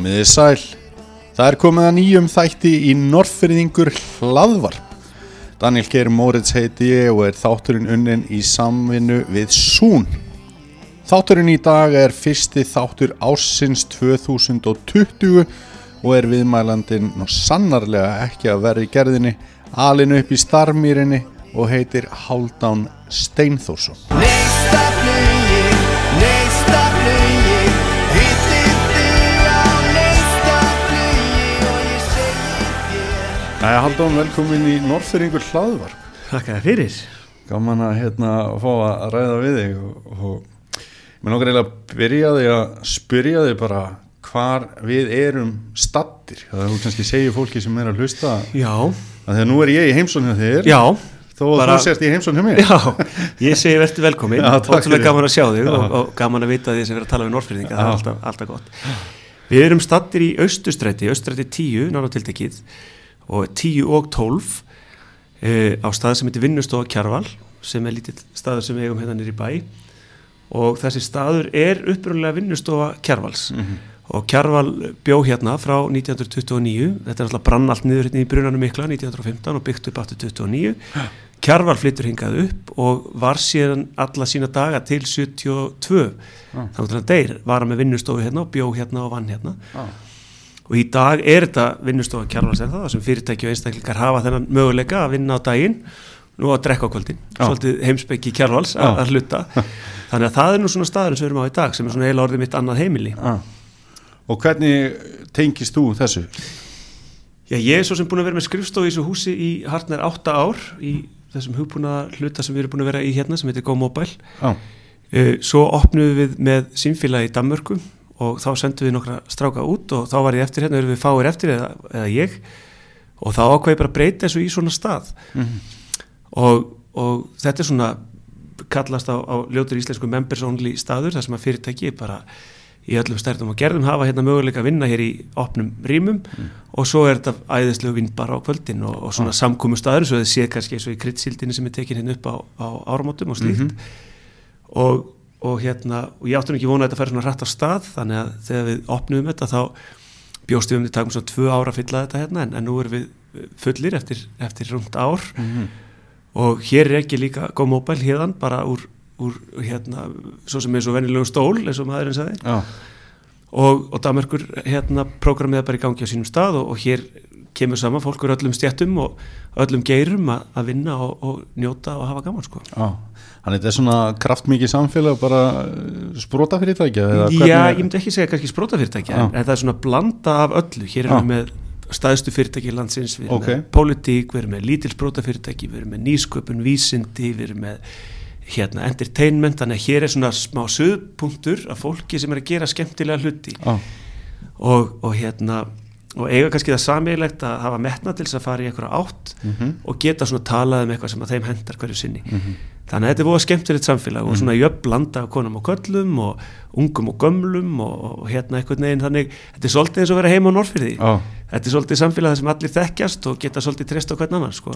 Komiði sæl. Það er komið að nýjum þætti í Norrfyrðingur hlaðvarp. Daniel Geir Moritz heiti ég og er þátturinn unnin í samvinnu við Sún. Þátturinn í dag er fyrsti þáttur ársins 2020 og er viðmælandinn og sannarlega ekki að verði gerðinni alinu upp í starmýrinni og heitir Háldan Steinþórsson. Þér Æja, Háldan, velkomin í Norrfyrringur hlaðvarp. Þakka þér fyrir. Gaman að hérna fá að ræða við þig og, og mér nokkar eiginlega að byrja þig að spyrja þig bara hvar við erum stattir. Það er þú kannski segja fólki sem er að hlusta Já, að þegar nú er ég í heimsón hjá þér já, þó að bara- þú sért í heimsón hjá mér. já, ég segi verður velkomin, takk fyrir. ótrúlega gaman að sjá þig og, og gaman að vita því sem við erum að tala við Norrfyrðinga, það er alltaf, alltaf gott. Við erum stattir í Austustræti, Austustræti 10, nána tiltekið, og 10 og 12 e, á stað sem heitir Vinnustofa Kjarval, sem er lítill staður sem við eigum hérna nýri bæ. Og þessi staður er upprunlega Vinnustofa Kjarvals. Og Kjarval bjó hérna frá 1929, þetta er alltaf brann allt niður hérna í brunanum mikla 1915 og byggt upp aftur 29 Kjarval flyttur hingað upp og var síðan alla sína daga til 72 þannig að hann deyr, var hann með vinnustofu hérna og bjó hérna og vann hérna. Já. Og í dag er þetta vinnustofa Kjarvals en það sem fyrirtæki og einstaklingar hafa þennan möguleika að vinna á daginn nú að drekka á kvöldin, Já. svolítið heimsbyggi Kjarvals Já. að, að hluta þannig að það er nú svona staður sem við erum á í dag sem er svona heila orðið mitt annað heimili Ah. Og hvernig tengist þú þessu? Já, ég er svo sem búin að vera með skrifstofu í þessu húsi í hartnær átta ár í þessum hugbúna hluta sem við erum búin að vera í hérna sem heitir GoMobile Já, Uh, svo opnum við með símfélagi í Danmörku og þá sendum við nokkra stráka út og þá var ég eftir hérna, erum við fáir eftir eða, eða ég. Og þá ákveði bara breyta þessu í svona stað. Og, og þetta er svona kallast á, á ljótur íslensku members only staður þar sem að fyrirtæki bara í öllum stærðum og gerðum hafa hérna möguleika að vinna hér í opnum rýmum. Og svo er þetta æðislegu vinn bara á kvöldin og, og svona samkomu staður svo þið sé kannski eins og í kryddsildinni sem er tekin hérna upp á, á áramótum og slíkt. Og, og hérna og ég áttum ekki vona að þetta færi svona hratt á stað þannig að þegar við opnum þetta þá bjóstum við um því takum svona tvö ára að fylla þetta hérna en, en nú erum við fullir eftir, eftir rúmt ár. Og hér er ekki líka góð móbæl hérðan bara úr, úr hérna svo sem er svo venjulegu stól eins og maðurinn sagði. Já, og, og Damerkur hérna prógramið er bara í gangi á sínum stað og, og hér kemur saman fólk úr öllum stjættum og öllum geirum að, að vinna og, og njóta og hafa gaman sko. Já. Þannig þetta er svona kraftmikið samfélag bara sprota fyrirtækja eða Já, hvernig- ég myndi ekki segja kannski sprótafyrirtæki Já. en, það er svona blanda af öllu hér erum við með staðstu fyrirtæki landsins við erum Ok. með pólitík, við erum með lítil sprótafyrirtæki við erum með nýsköpun, vísindi við erum með hérna entertainment þannig að hér er svona smá söðpunktur af fólki sem er að gera skemmtilega hluti Já, og, og hérna og eiga kannski það samílegt að hafa metna til þess að fara í einhverja átt Mhm. og geta svona talað um eitthvað sem að þeim hendar hverju sinni þannig að þetta er búið skemmtilegt samfélag og svona jöfn blanda af konum og köllum og ungum og gömlum og, og hérna einhvern veginn þannig þetta er svolítið eins og að vera heima á Norrfyrði já. þetta er svolítið samfélag þar sem allir þekkjast og geta svolítið treyst á hvern annan sko.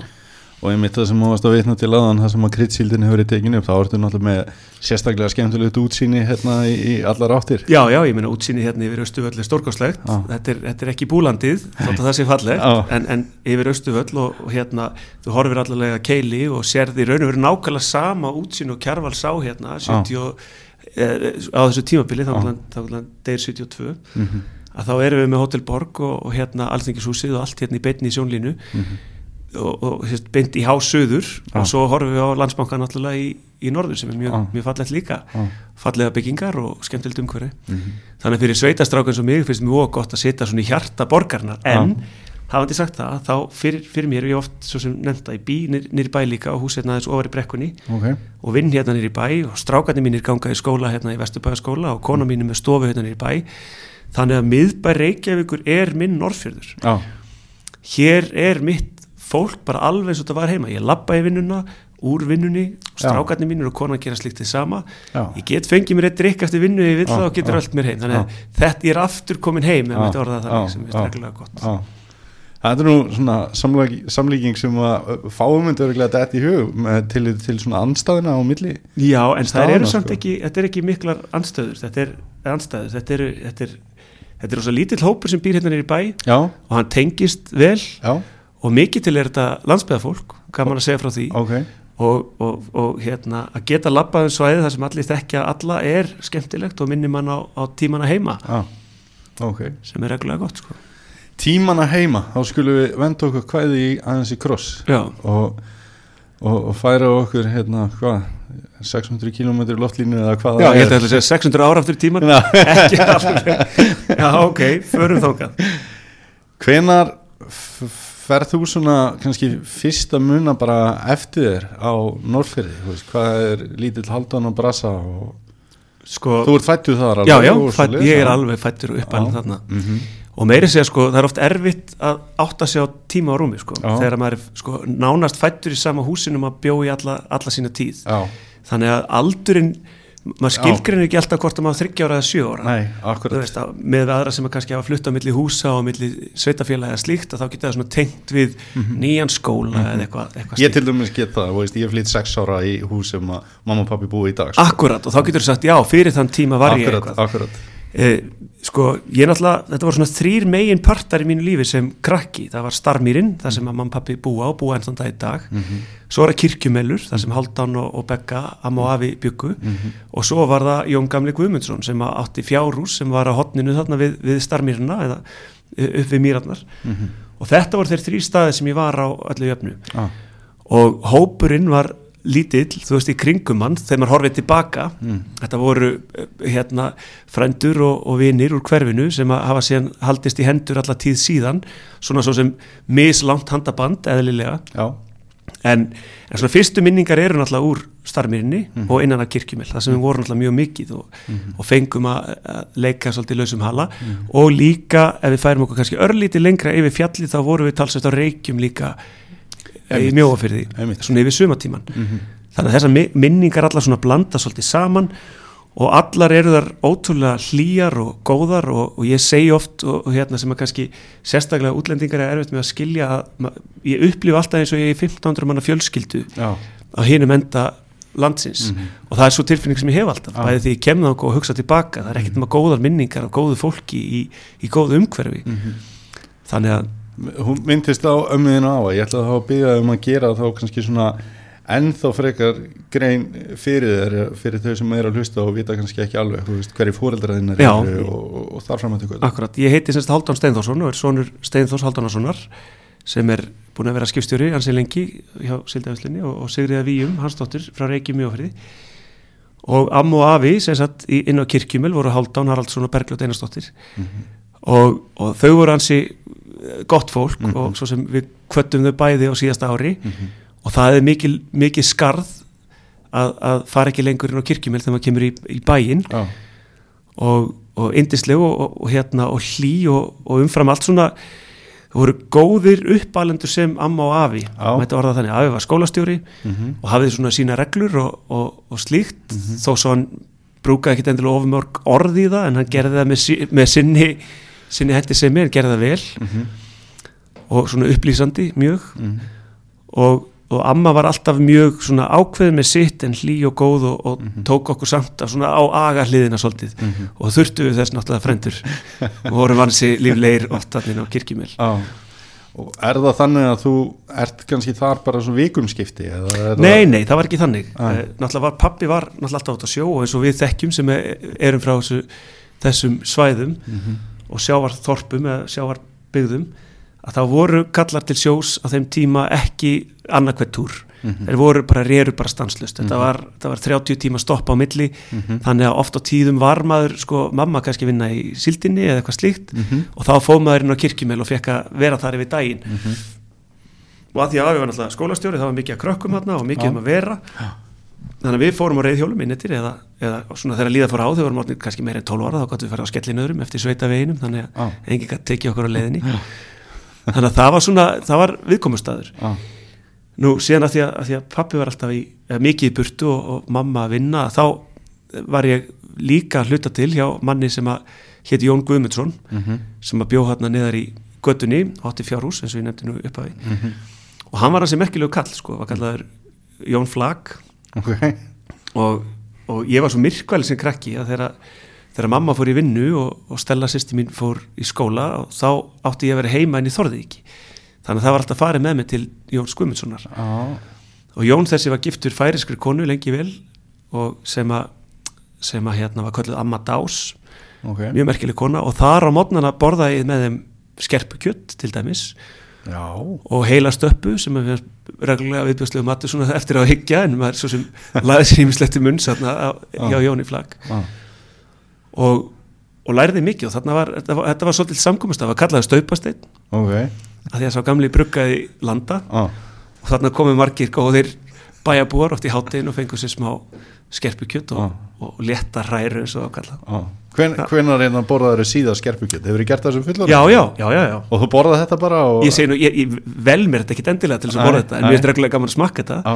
Og ég mitt það sem þú varst að vitna til aðan það sem að kryddsíldin hefur verið tekinu upp þá ertu náttúrulega með sérstaklega skemmtilegt útsýni hérna í, í allar áttir. Já, já, ég meina útsýni hérna yfir Östuvöll er stórkostlegt. Já. þetta, er- þetta er ekki búlandið þótt að það sé fallegt en, en yfir Östuvöll og, og hérna þú horfir allavega keili og sérði raun og verið nákvæmlega sama útsýni og Kjarval sá hérna 70, og, e, á þessu tímabili þá deyr 72 Mhm. að þá erum við með Hotel Borg og, og hérna og og, hérna, beint í hásöður Já. og svo horfum við á landsbankan náttúrulega í, í norður sem er mjög, Já. mjög fallegt líka. Já. fallega byggingar og skemmtilegt umhverfi. Mhm. þannig að fyrir sveitastrákan sem mig finnst mjög gott að setja svona í hjarta borgarnar en hafandi sagt það, þá fyrir, fyrir mér er ég oft svo sem nefnda í bí nýr, nýr bæ líka og hús hérna aðeins ofar í brekkunni. Ok, og vinn hérna nýr í bæ og strákarnir mínir ganga í skóla hérna í Vesturbæðaskóla og kona mín er með stofu hérna nýr í bæ. Þannig að miðbæ Reykjavíkur er minn Norrfjörður já, hér er mitt fólk bara alveg eins og þetta var heima. Ég labba í vinnuna, úr vinnunni strákarnir mínir og konan gera slíkt þið sama. Já. ég get fengið mér eitt drikk eftir vinnu ég vil það og getur allt mér heim. Þannig að þetta er aftur komin heim Já, þetta orða já, þannig sem er já, streglulega gott. Já. Það er nú svona samlíking, samlíking sem að fáum myndi örgulega þetta í hug til, til svona anstæðina á milli Já, en það eru samt sko. ekki, þetta er ekki miklar anstöður, þetta er anstæður, þetta eru, þetta er, þetta er rosa lítill hópur sem býr hérna í bæ Já, og hann tengist vel. Já, og mikið til er þetta landsbyðafólk gaman að segja frá því. Ok. Og, og, og hérna að geta labbað um svæði þar sem allir þekkja alla er skemmtilegt og minnir mann á, á tímana heima. Já, ok. Sem er reglulega gott sko. Tímana heima, þá skulum við venda okkur kvæði í aðeins í kross. Og, og, færa okkur hérna, hvað 600 km loftlínu eða hvað Já ég held að sé 600 ára aftur í tíman ekki alveg. Já ok, förum þókað Hvenar ferð þú svona kannski fyrsta muna bara eftir þér á veist, hvað er lítill haldan og brasa og Sko, þú ert fættuð þar já, alveg já, fætt, svoleiðis, ég er já. alveg fættur uppalinn Já. þarna Mhm. og meiri segja sko, það er oft erfitt að átta sig á tíma og rúmi sko, Já. þegar maður er sko, nánast fættur í sama húsinum að bjó í alla, alla sína tíð Já, þannig að aldurinn maður skilgrinir ekki alltaf hvort að maður þryggja ára eða sjö ára. Nei, veist, að, með aðra sem að kannski hafa flutt á milli húsa og milli sveitafélaga eða slíkt að þá geta það svona tengt við nýjan skóla eða eitthvað, eitthvað Ég til dæmis get það, veist, ég flytt sex ára í hús sem mamma og pappi búi í dag sko. Akkurat og þá getur þú sagt já, fyrir þann tíma var ég Akkurat, eitthvað. akkurat eh, Sko, ég náttúrulega, þetta voru svona þrýr megin partar í mínu lífi sem krakki. Það var Starmýrin, það sem að og pappi búa og búa enn þann dag í dag. Svo var það Kirkjumelur, það sem Haldán og, og Begga, Amma og Afi byggu og svo var það Jón Gamli Guðmundsson sem að átti fjárhús sem var á hotninu þarna við, við Starmýrina eða eh, upp við Mýrarnar. Og þetta voru þeir þrý staði sem ég var á öllu jöfnu. Ah. og hópurinn var lítill, þú veist, í kringum hann þegar maður horfið tilbaka. Þetta voru eh, hérna frændur og, og vinir úr hverfinu sem að hafa síðan haldist í hendur alla tíð síðan svona svo sem mislangt handaband eðlilega. En, en svona fyrstu minningar eru náttúrulega úr starfmýrinni og innan af kirkjumil það sem við vorum náttúrulega mjög mikið og, og fengum að, að leika svolítið lausum hala. Og líka ef við færum okkur kannski örlítið lengra yfir fjalli þá vorum við talsvægt á reykjum líka í mjóafyrði svona yfir sumatíman þannig að þessar mi- minningar allar svona blanda svolítið saman og allar eru þar ótrúlega hlýjar og góðar og, og ég segi oft og, og hérna sem að kannski sérstaklega útlendingar er erfitt með að skilja að ma- ég upplifa alltaf eins og ég er í 1500 manna fjölskyldu já, á hinum enda landsins. Og það er svo tilfinning sem ég hef alltaf Já. bæði því ég kem þá og hugsa tilbaka það er ekkert nema góðar minningar af góðu fólki í, í góðu umhverfi. Þannig að hún myndist á ömmuðinu á að ég ætla þá að byggja um að gera þá kannski svona ennþá frekar grein fyrir þér fyrir þau sem er að hlusta og vita kannski ekki alveg hverju fóreldraðinnar Já. eru og, og, þar fram að tökja Akkurat, ég heiti semst Haldán Steinþórsson og er sonur Steinþórs Haldánarssonar sem er búin að vera skipstjóri ansi lengi hjá Sildafislinni og, og Sigriða Víum, hans dóttir frá Reykjum í Ófriði og Amma og Afi sem satt inn á kirkjumil voru Haldán Haraldsson og Bergljótt Einarsdóttir. Og, og þau voru ansi gott fólk og svo sem við kvöttum þau bæði á síðasta ári. Og það er mikil, mikil skarð að, að fara ekki lengur inn á kirkjumil þegar maður kemur í, í bæinn. Já, og, og indisleg og, og, hérna, og hlý og, og umfram allt svona það voru góðir uppalendur sem amma og afi Já. mætti orða þannig, afi var skólastjóri Mhm. og hafði svona sína reglur og, og, og slíkt. Þó svo hann brúkaði ekkit endilega ofumörg orð í það en hann gerði það með, með sinni sinni hendi sem er, gerði það vel Mhm. og svona upplýsandi mjög Mhm. og, og amma var alltaf mjög svona ákveð með sitt en hlý og góð og, og Mhm. tók okkur samt að svona á aga hliðina svolítið og þurftu við þess náttúrulega frendur og vorum vansi líflegir oftarnir á kirkjumil Já, og er það þannig að þú ert kannski þar bara svo vikumskipti? Nei, nei, það var ekki þannig Ah. uh, náttúrulega var pappi var náttúrulega alltaf átt að sjó og eins og við þekkjum sem er, erum frá þessu, þessum svæðum Mhm. Og sjávarþorpum eða sjávarbyggðum að það voru kallar til sjós á þeim tíma ekki annarkvætt túr Mhm. þeir voru bara, reru bara stanslust þetta var, þetta var 30 tíma stopp á milli Mhm. þannig að oft á tíðum var maður sko, mamma kannski vinna í sildinni eða eitthvað slíkt Mhm. og þá fóð maður inn á kirkjumel og fekk að vera þar yfir daginn Mhm. og að því að við var náttúrulega skólastjóri það var mikið að krökkum þarna og mikið um að vera þannig að við fórum á reyðhjólum innettir eða, eða svona þegar líða fór á þau vorum orðnir kannski meira en 12 ára þá gáttum við fara á skellinöðrum eftir sveita veginum þannig að enginn gæti tekið okkur á leiðinni. Þannig að það var svona það var viðkomustæður Já, nú síðan að því að, að, því að pappi var alltaf í, mikið í burtu og, og mamma að vinna þá var ég líka að hluta til hjá manni sem að héti Jón Guðmundsson Mhm. sem að bjó hérna niðar í göttunni og átti fjárhús eins og ég nefndi nú upphafi. Mhm. og hann var hansi merkilegu kall sko, var kallaður Jón Flag ok. Og, og ég var svo myrkvæli sem krakki að þegar þegar mamma fór í vinnu og, og Stella sýsti mín fór í skóla og þá átti ég að vera heima en ég þorði ekki. Þannig að það var alltaf farið með mig til Jón Skumundssonar Já, og Jón þessi var giftur færiskri konu lengi vel og sem að sem að hérna var kölluð Amma Dás. Ok. Mjög merkileg kona. Og þar á mótnana borðaði ég með þeim skerpukjött til dæmis Já, og heila stöppu sem er reglulega viðbjóðslegu matur svona eftir að hyggja en maður svo sem laði sér ímislegt í munn hjá Jóni Flag já, og, og læriði mikið og þarna var, þetta var, þetta var svolítið samkomast það var kallaði staupasteinn. Ok. Að því að sá gamli bruggaði landa. Já, og þarna komu margir góðir bæjabúar oft í háttegin og fengu sér smá skerpukjött og, og, létta hræru eins og það kalla já. Hven, Hvenar er það borðaður síðast skerpukjöld? Hefur þið gert það sem fullur? já, já, já, já, já. Og þú borðað þetta bara og... ég segi nú, ég, ég vel mér þetta ekki endilega til þess að borða þetta en mér er reglulega gaman að smakka þetta Já,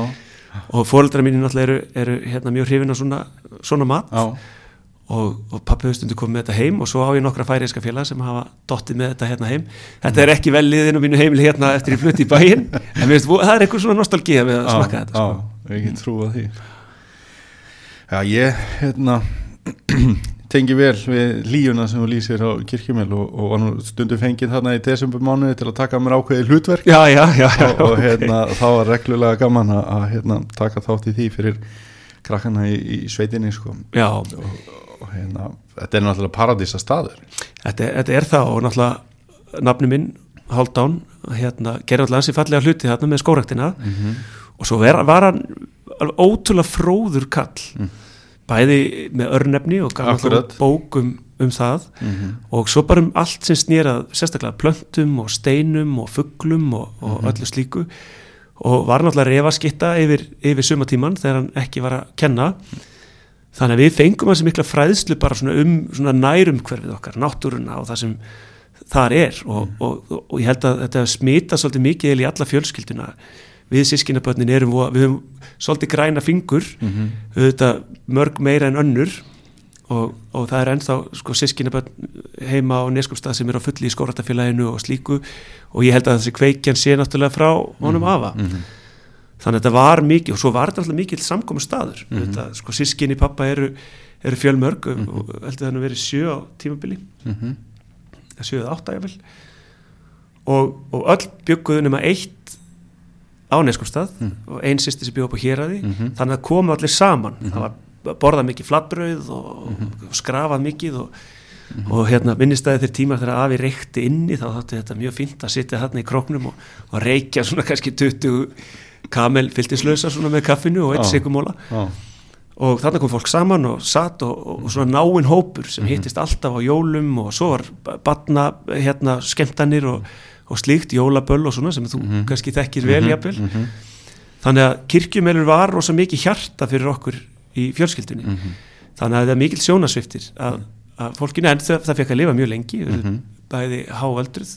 og fóreldrar mínu náttúrulega eru, eru hérna, mjög hrifin af svona, svona mat já, og, og pappi hefur stundu komið með þetta heim og svo á ég nokkra færiðska félag sem hafa dottið með þetta hérna heim þetta er ekki vel liðin á mínu heimili hérna eftir ég flutti í bæinn en veist, það er eitthvað svona nostalgía við að smakka þetta sko. Já, ég tengi vel við líuna sem þú lýsir á kirkjumel og, og var nú stundu fengið þarna í desember mánuði til að taka mér ákveði hlutverk. Já, já, já, og, og hérna, þá var reglulega gaman að, að hérna, taka þátt í því fyrir krakkana í, í sveitinni sko. og, og hérna, þetta er náttúrulega paradísa staður. Þetta, þetta er það og náttúrulega nafni minn, Haldán hérna, gerir náttúrulega ansi fallega hluti þarna með skóraktina og svo var, var hann ótrúlega fróður kall bæði með örnefni og gaf náttúrulega Akkurat. út bók um, það. Og svo bara um allt sem snýrað sérstaklega plöntum og steinum og fugglum og, og öllu slíku. Og var náttúrulega refaskitta yfir, yfir sumatíman þegar hann ekki var að kenna. Þannig að við fengum hans mikla fræðslu bara svona um svona nærum hverfið okkar, náttúruna og það sem þar er. Og, og, og, og ég held að þetta smita svolítið mikið eiginlega í alla fjölskylduna við sískinabötnin erum við höfum svolítið græna fingur auðvitað mörg meira en önnur og, og það er ennþá sko, sískinabötn heima á Neskupstað sem er á fulli í skóratafélaginu og slíku og ég held að þessi kveikjan sé náttúrulega frá honum afa. Þannig að þetta var mikið og svo var þetta alltaf mikið samkomu staður mm -hmm. sko sískinni pappa eru, eru fjölmörg og heldur það nú verið sjö á tímabili. Mhm. sjö eða átta jafnvel. Og, og öll bygguðu nema eitt á Neskustad og einn sýsti sem byggu upp á héraði. Mhm. þannig að komu allir saman. Það var borðað mikið flatbrauð og, og skrafað mikið og, og hérna minnistæði þeir tímar þegar afi reykti inni þá þátti þetta mjög fínt að sitja þarna í króknum og, og reykja svona kannski 20 kamel fylltislösa svona með kaffinu og eitt Já. sigumóla Já, og þarna kom fólk saman og satt og, svona náinn hópur sem hittist alltaf á jólum og svo var batna hérna skemmtanir og, og slíkt jólaböll og svona sem þú kannski þekkir vel jafnvel. Þannig að kirkjumelur var rosa mikið hjarta fyrir okkur í fjölskyldunni. Þannig að það er mikil sjónasviftir að, að fólkinu, en það, það fekk að lifa mjög lengi mm bæði hávöldruð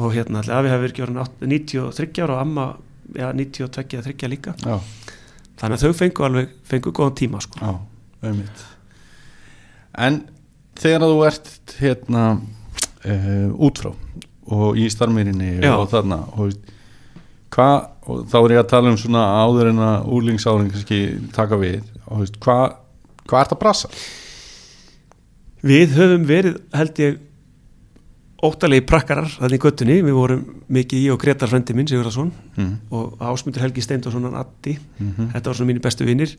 og hérna allir afi hafi verið ekki orðin átt- 93 ára og amma ja, 92 eða 3 líka. Já, þannig að þau fengu alveg, fengu góðan tíma sko. já, einmitt. En þegar þú ert hérna uh, útfrá og í starfmýrinni Já. og þarna og hvað, og þá er ég að tala um svona áður en að úlingsáring kannski taka við og hvað hvað ert að brasa? Við höfum verið, held ég, óttalegi prakkarar þannig í göttunni, við vorum mikið í og Gretar frendi minn, Sigurðarsson Mm. og Ásmundur Helgi Steindorsson og Addi, Mhm. þetta var svona mínu bestu vinnir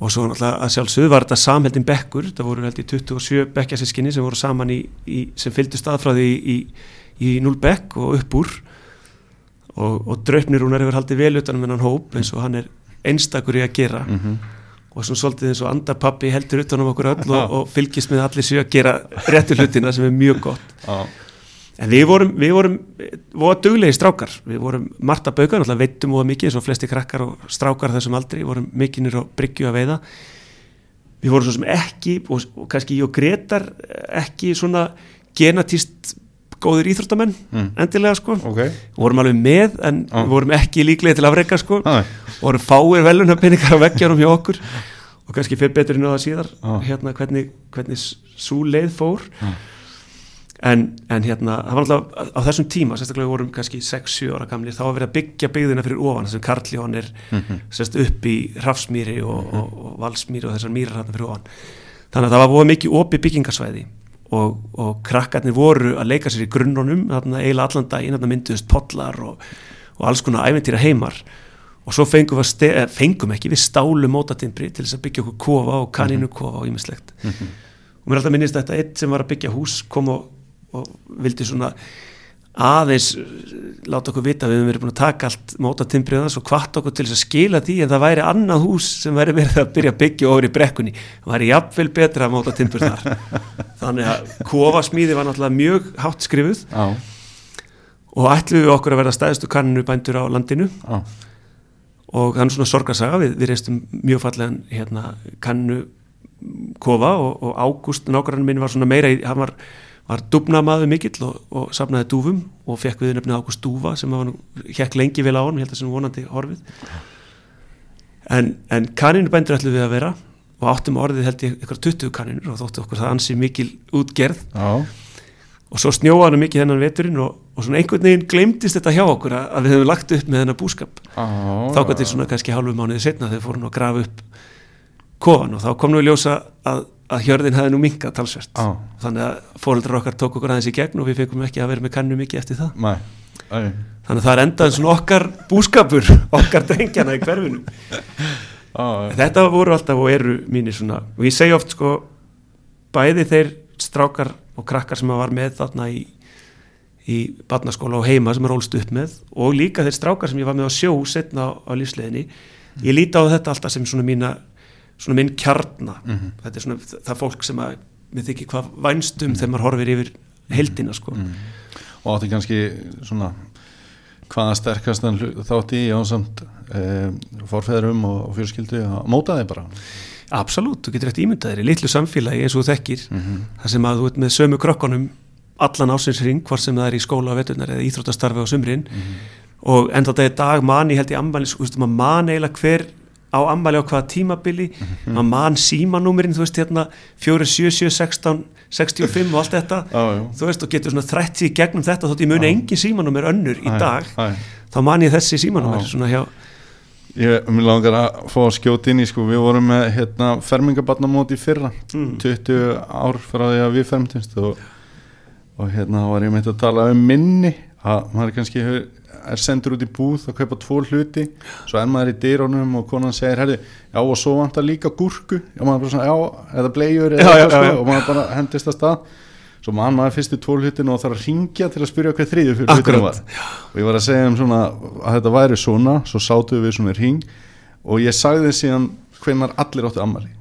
og svo náttúrulega að sjálfsögðu var þetta samheldin bekkur, þetta voru held ég 27 bekkjasískinni sem voru saman í, í sem fylgdu staðfræði í, í, í 0 bekk og upp úr. Og, og draupnir hún er hefur haldið vel utanum hennan hóp eins og hann er einstakur í að gera. Mm og svona svolítið eins og andarpappi heldur utanum okkur öll og, og fylgist með allir sér að gera réttu hlutina sem er mjög gott. Já, en við vorum, við vorum voða duglegi strákar, við vorum Marta Baukan, alltaf veitum voða mikið eins og flesti krakkar og strákar þessum aldri, vorum mikinnir á bryggju að veiða. Við vorum svo sem ekki og, og kannski ég og Gretar ekki svona genatíst góður íþróttamenn Mm. endilega sko, ok. Vorum alveg með en við vorum ekki líklega til afreika sko. Æ, voru fáir velunarpenningar á veggjarum hjá okkur. Og kannski fyrir betur inn á það síðar Já. hérna hvernig, hvernig svo leið fór. En, en hérna það var alltaf á þessum tíma sérstaklega vorum kannski 6-7 ára gamli þá var verið að byggja byggðina fyrir ofan þessum Karljón er Mhm. sérst upp í Hrafsmýri og, og, og Valsmýri og þessar mýrar hérna fyrir ofan. Þannig að það var mikið opið byggingarsvæði og, og krakkarnir voru að leika sér í grunnunum eiginlega allan daginn, þarna mynduðust pollar og, og alls konar æventýra heimar og svo fengum við, að eh, fengum ekki, við stálu mótatimbri til þess að byggja okkur kofa og kaninu kofa og ímislegt og mér er alltaf minnist þetta einn sem var að byggja hús kom og, og vildi svona aðeins uh, láta okkur vita við höfum verið búin að taka allt mótatimbrið hans og kvart okkur til þess að skila því en það væri annað hús sem væri verið að byrja að byggja over í brekkunni. Það væri jafnvel betra að móta timbur þar. Þannig að kofasmíði var náttúrulega mjög hátt skrifuð. Já, og ætluðu við okkur að verða stæðstu kanninu bændur á landinu. Já, og er svona sorgarsaga við, við reistum mjög fallegan hérna, kannu kofa og, og Ágúst nágrann minn var svona meira í, hann var, var dúfnamaður mikill og, og safnaði dúfum og fekk við nefnið Ágúst Dúfa sem nú, hekk lengi vel á hann, ég held að sem vonandi horfið. En, en kaninu bændur ætluðu við að vera og áttum orðið held ég ykkur 20 kaninur og þóttu okkur það ansi mikil útgerð. Já, og svo snjóaði hann mikið hennan veturinn og, og svona einhvern veginn glemdist þetta hjá okkur að, að við höfum lagt upp með hennar búskap. Þá kom til svona kannski hálfu mánuði setna þegar fórum að grafa upp kofan og þá kom nú í ljósa að, að hjörðin hefði nú minkað talsvert. Já. þannig að fóreldrar okkar tók okkur aðeins í gegn og við fengum ekki að vera með kannu mikið eftir það. Nei, æ, þannig að það er endað svona okkar búskapur okkar drengjana í hverfinu. Já, þetta voru alltaf og eru mínir svona og ég segi oft sko bæði þeir strákar og krakkar sem að var með þarna í í barnaskóla og heima sem er rólst upp með og líka þeir strákar sem ég var með á sjó setna á, á lífsleginni ég líti á þetta alltaf sem svona mína svona minn kjarna. Þetta er svona það fólk sem að mér þykir hvað vænstum þegar maður horfir yfir heldina sko. Og átti kannski svona hvaða sterkastan hlu- þátt í ásamt e, forfeðrum og, fjölskyldu að móta þeir bara? Absolutt, þú getur eftir ímyndaðir í litlu samfélagi eins og þú þekkir þar sem að þú ert með sömu krökkunum allan ásinsring, hvort sem það er í skóla á veturnar eða íþróttastarfi á sumrin. Og enda þetta er dag mani held þú veist, maður man eiginlega hver á ammæli á hvaða tímabili maður man símanúmerinn, þú veist hérna 4, 7, 7, 16, 65 og allt þetta, já. þú veist og getur svona þrætt sig í gegnum þetta þótt ég muni engin símanúmer önnur í dag æ. þá man ég þessi símanúmer svona hjá Ég mér langar að fá að skjóta inn í sko, við vorum með hérna, fermingabarnamóti fyrra Mm. 20 ár frá því að við fermtumst og, og hérna var ég meitt að tala um minni að maður kannski hefur, er sendur út í búð að kaupa tvo hluti. Svo er maður í dyrunum og konan segir herri, já og svo vantar líka gúrku. Já maður bara svona, já, eða blegjur Já, já, já, já. sko, og maður bara hendist að stað. Svo mann maður fyrstu tvo hlutinu og þarf að ringja til að spyrja hvað þriðju fyrir hlutinu var. Og ég var að segja um svona að þetta væri svona, svo sátum við svona í ring og ég sagði síðan hvenar allir áttu ammali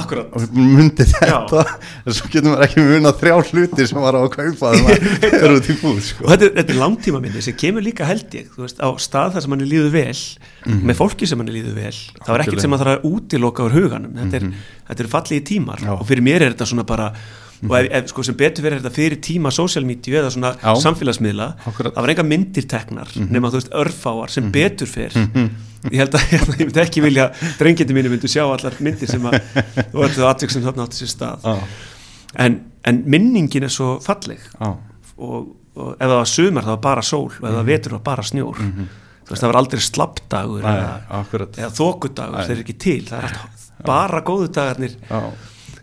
Akkurat. myndi þetta en svo getur maður ekki munað þrjá hluti sem var á að kaupa þegar maður er út í búð sko. þetta, er- þetta er langtíma minni sem kemur líka held ég veist, á stað þar sem hann er líður vel með fólki sem hann er líður vel. Þá er ekkert sem maður þarf að útiloka úr huganum. Þetta er, þetta er fallegi tímar. Já. og fyrir mér er þetta svona bara og ef, ef, sko, sem betur verið er þetta fyrir tíma social media eða svona Já. samfélagsmiðla. Akkurat. það var enga myndir teknar nema þú veist örfáar sem betur fer ég held að ég myndi ekki vilja drengjandi mínu myndu sjá allar myndir sem að og þetta atvik sem þarna átti sér stað. Já, en, en minningin er svo falleg. Já, og, og ef það var sumar það var bara sól. Og ef það var vetur það var bara snjór. Þú veist það var aldrei slappdagur eða, eða þókudagur, Nei. þeir eru ekki til. Það er alltaf bara góðu dagarnir já,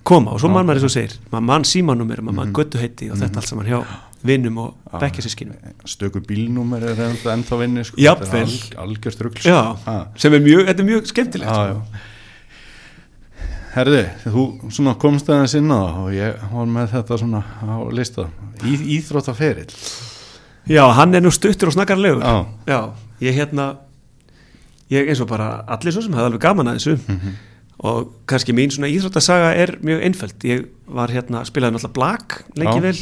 koma. Og svo mann maður eins og segir maður mann símanúmer, maður mann göttu heiti og þetta allt saman hjá vinnum og bekkjasískinu stöku bílnúmer er ennþá, ennþá vinni sko. Þetta alg, algjörst Ha. sem er mjög, þetta er mjög skemmtilegt já, sko. Herði, þú komst aðeins inn á það og ég var með þetta svona á lista Í, Íþróttaferill já, hann er nú stuttur og snakkarlegur Já. já, ég hérna ég eins og bara allir svo sem hefði alveg gaman að þessu Mhm. og kannski mín svona íþróttasaga er mjög einföld ég var hérna, spilaði náttúrulega blag lengi Já. vel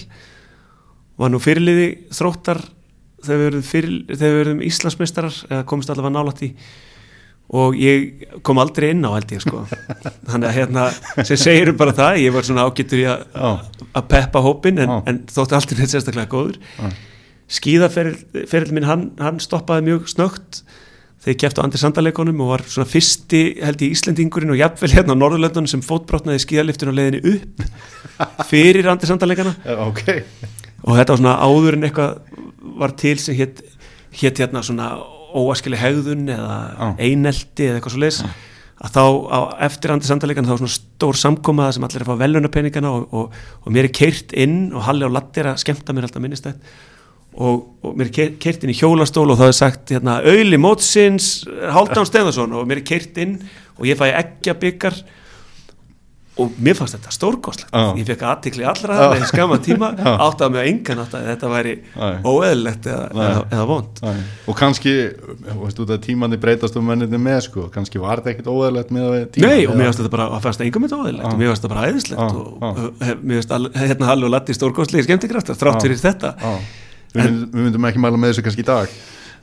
var nú fyrirliði þróttar þegar við verðum, Íslandsmeistarar eða komist allavega nálætt í og ég kom aldrei inn á held ég sko. Þannig að hérna sem segir bara það, ég var svona ágættur í að peppa hópin en, en þótti aldrei neitt sérstaklega góður. Já. skíðaferil minn hann, hann stoppaði mjög snögt þegar ég kefti á Andri Sandaleikonum og var svona fyrsti held ég Íslendingurinn og jafnvel hérna á Norðurlöndunum sem fótbrotnaði skíðaliftinu á leiðinni upp fyrir Andri Sandaleikana Já, ok og þetta var svona áður en eitthvað var til sem hétt hét hérna svona óaskili hegðun eða Já. einelti eða eitthvað svo leis að þá á eftir andi samtalegan þá svona stór samkomaða sem allir er að fá velunarpeningana og, og, og mér er keirt inn og Halli og Latti er að skemmta mér alltaf minnistætt og, og mér er keirt inn í hjólastól og það er sagt hérna, auðli mótsins Hálfdán Stefansson og mér er keirt inn og ég fæ ekki að byggar og mér fannst þetta stórkostlegt. Já. ég fekk aðtikli allra það í skama tíma Já. áttaði mig á engan áttaði að þetta væri Nei. óeðlilegt eða, eða, eða vond og kannski, veist þú það tímandi breytast um menninni með sko, kannski var þetta ekkit óæðilegt með að tíma Nei, og mér fannst þetta bara, að fannst engum þetta óeðlilegt. Já. og mér fannst þetta bara æðislegt og hef- mér fannst hérna Halli og Latti stórkostlega skemmtikraftar þrátt fyrir þetta. Við, við myndum ekki mæla með þessu kannski í dag.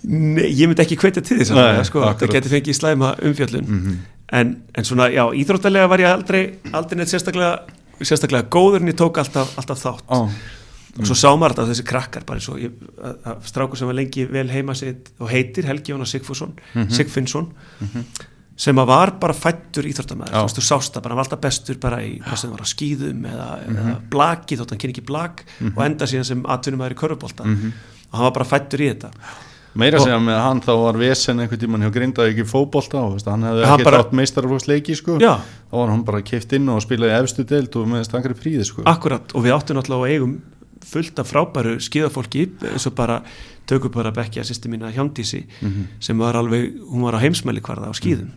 Nei, ég myndi ekki hvetja til þess Nei, að sko, það geti fengið slæma umfjöllun. Mhm. En, en svona, já, íþróttalega var ég aldrei aldrei neitt sérstaklega sérstaklega góður en ég tók alltaf, alltaf þátt Já, og svo sá maður þetta þessi krakkar bara eins og að, að strákur sem var lengi vel heima sitt og heitir Helgi Jónas Sigfússon Mhm. Sigfinnsson sem að var bara fættur íþróttamæður Já. þú sást það bara, hann var alltaf bestur bara í hvað sem var á skýðum eða, Mhm. eða blaki, þótt hann kynni ekki blak og enda síðan sem atvinnumæður í körfubólta Mhm. og hann var bara fættur í þetta meira segja með hann þá var vesen einhvern tímann hjá Grindavík ekki veist, hann hefði ekki bara- átt meistarflóksleiki sko. Þá var hann bara kift inn og spilaði efstu deild og með stangri fríði sko. Akkurat, og við áttum náttúrulega og eigum fullt af frábæru skíðafólki eins og bara tökum bara bekkja sýsti mína Hjándísi Mhm. sem var alveg, hún var á heimsmæli hvarða á skíðum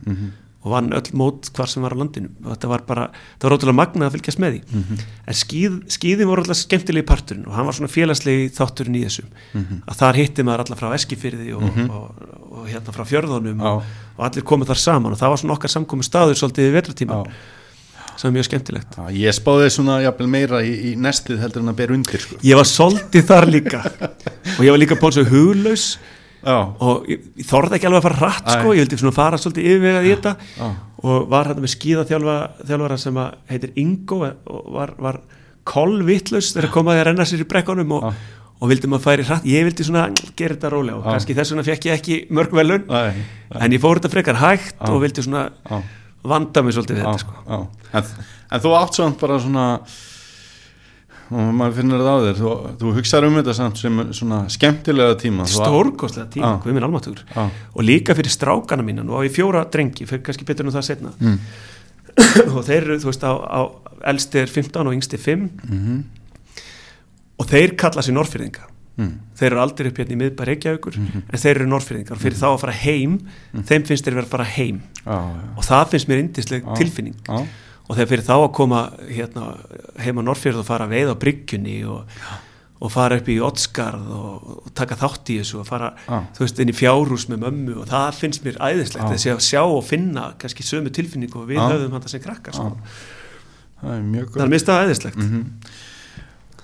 og vann öll mót hvar sem var á landinu. Og þetta var bara, það var ótrúlega magnað að fylgjast með því. Mhm. en skíð, skíðin voru alltaf skemmtilegi parturinn og hann var svona félagslegi þátturinn í þessum Mhm. að þar hitti maður alla frá Eskifyrði og, og, og, hérna frá Fjörðunum og, og allir komið þar saman og það var svona okkar samkomi staður svolítið í vetratíman sem er mjög skemmtilegt. Já, ég spáði svona jafnvel meira í, í nestið heldur en að bera undir sko. Ég var soldið þar líka. Og ég var líka svo huglaus og ég, ég þorði ekki alveg að fara hratt sko, ég vildi svona fara svolítið yfirvegað í þetta. Og var hérna með skíða þjálfara sem að heitir Ingo og var, var kolvittlaus þegar komaði að renna sér í brekkunum og, Já. og vildi maður færi hratt. Ég vildi svona gera þetta rólega og kannski þess vegna fekk ég ekki mörg velun en ég fór þetta frekar hægt og vildi svona vanda mig svolítið við þetta sko. En, en þú átt samt bara svona og maður finnur það á þér. Þú, þú hugsaður um þetta samt sem svona skemmtilega tíma. Stórkostlega tíma, hvað minn almáttugur. Já. og líka fyrir strákana nú á ég fjóra drengi, fyrir kannski betur en það setna Mm. og þeir eru, þú veist, á, á elsti er 15 og yngsti 5 Mhm. og þeir kalla sér norrfyrðinga Mm. þeir eru aldrei upp hérna í miðbæ Reykjavíkur en þeir eru norrfyrðingar og fyrir þá að fara heim þeim finnst þeir vera að fara heim. Já, já, og það finnst mér indisleg Já. tilfinning. Já, og þegar fyrir þá að koma hérna, heim á Norrfjörð og fara að veið á bryggjunni og, og fara upp í Ottskarð og, og taka þátt í þessu og fara þú veist, inn í fjárhús með mömmu og það finnst mér æðislegt Já. þessi að sjá og finna kannski sömu tilfinningu og við Já. höfðum hann sem krakkar sko. það er mjög það góð er mist það æðislegt Mhm.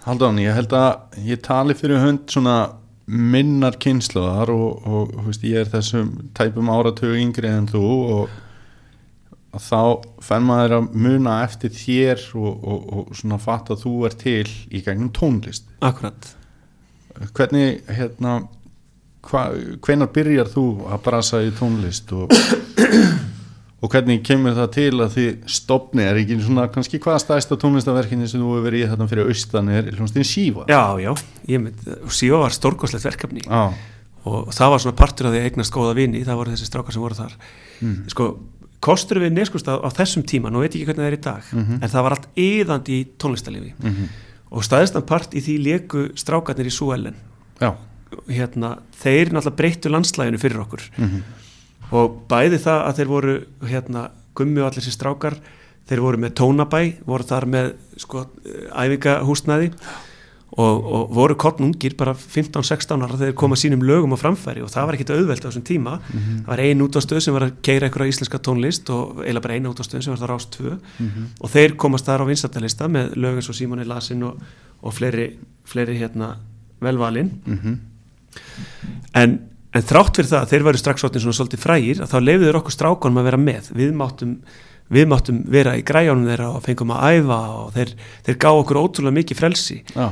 Haldán, ég held að ég tali fyrir hönd svona minnar kynsluðar og, og veist, ég er þessum tæpum áratögu yngri en þú og, og þá fenn maður að muna eftir þér og, og, og svona fatt að þú er til í gegnum tónlist. Akkurat. Hvernig hérna hva, hvenar byrjar þú að brasa í tónlist og, og hvernig kemur það til að þið stopni er ekki svona kannski hvað stæðsta tónlistaverkinni sem þú hefur verið í þarna fyrir austan er hljómsdyn Síva? Já, já, mynd, og Sýva var stórkoslegt verkefni. Já, og það var svona partur af því að eignast góða vini. Það voru þessi strákar sem voru þar. Sko, kostur við neskustaf á þessum tíma nú veit ég ekki hvernig það er í dag en það var allt yðandi í tónlistalifi Mhm. og staðistan part í því leku strákarnir í Súellen já, hérna, þeir náttúrulega breyttu landslæginu fyrir okkur. Mhm. og bæði það að þeir voru hérna, gummi og allir sér strákar þeir voru með tónabæ, voru þar með sko, æfingahúsnaði og, og voru kottnungir bara 15-16 ára þegar koma sínum lögum á framfæri og það var ekkit auðvelt á þessum tíma. Það var ein útastöð sem var að keira einhverja íslenska tónlist og eiginlega bara eina útastöð sem var það rást tvö. Og þeir komast þar á vinsatalista með lögum svo Símoni Lasin og, og fleiri, fleiri hérna velvalinn Mhm. en, en þrátt fyrir það að þeir væru strax svona svolítið frægir að þá leiðu þeir okkur strákonum að vera með. Við máttum, við máttum vera í græjónum þeirra og fengum að æfa og þeir, þeir gá okkur ótrúlega mikið frelsi. Já,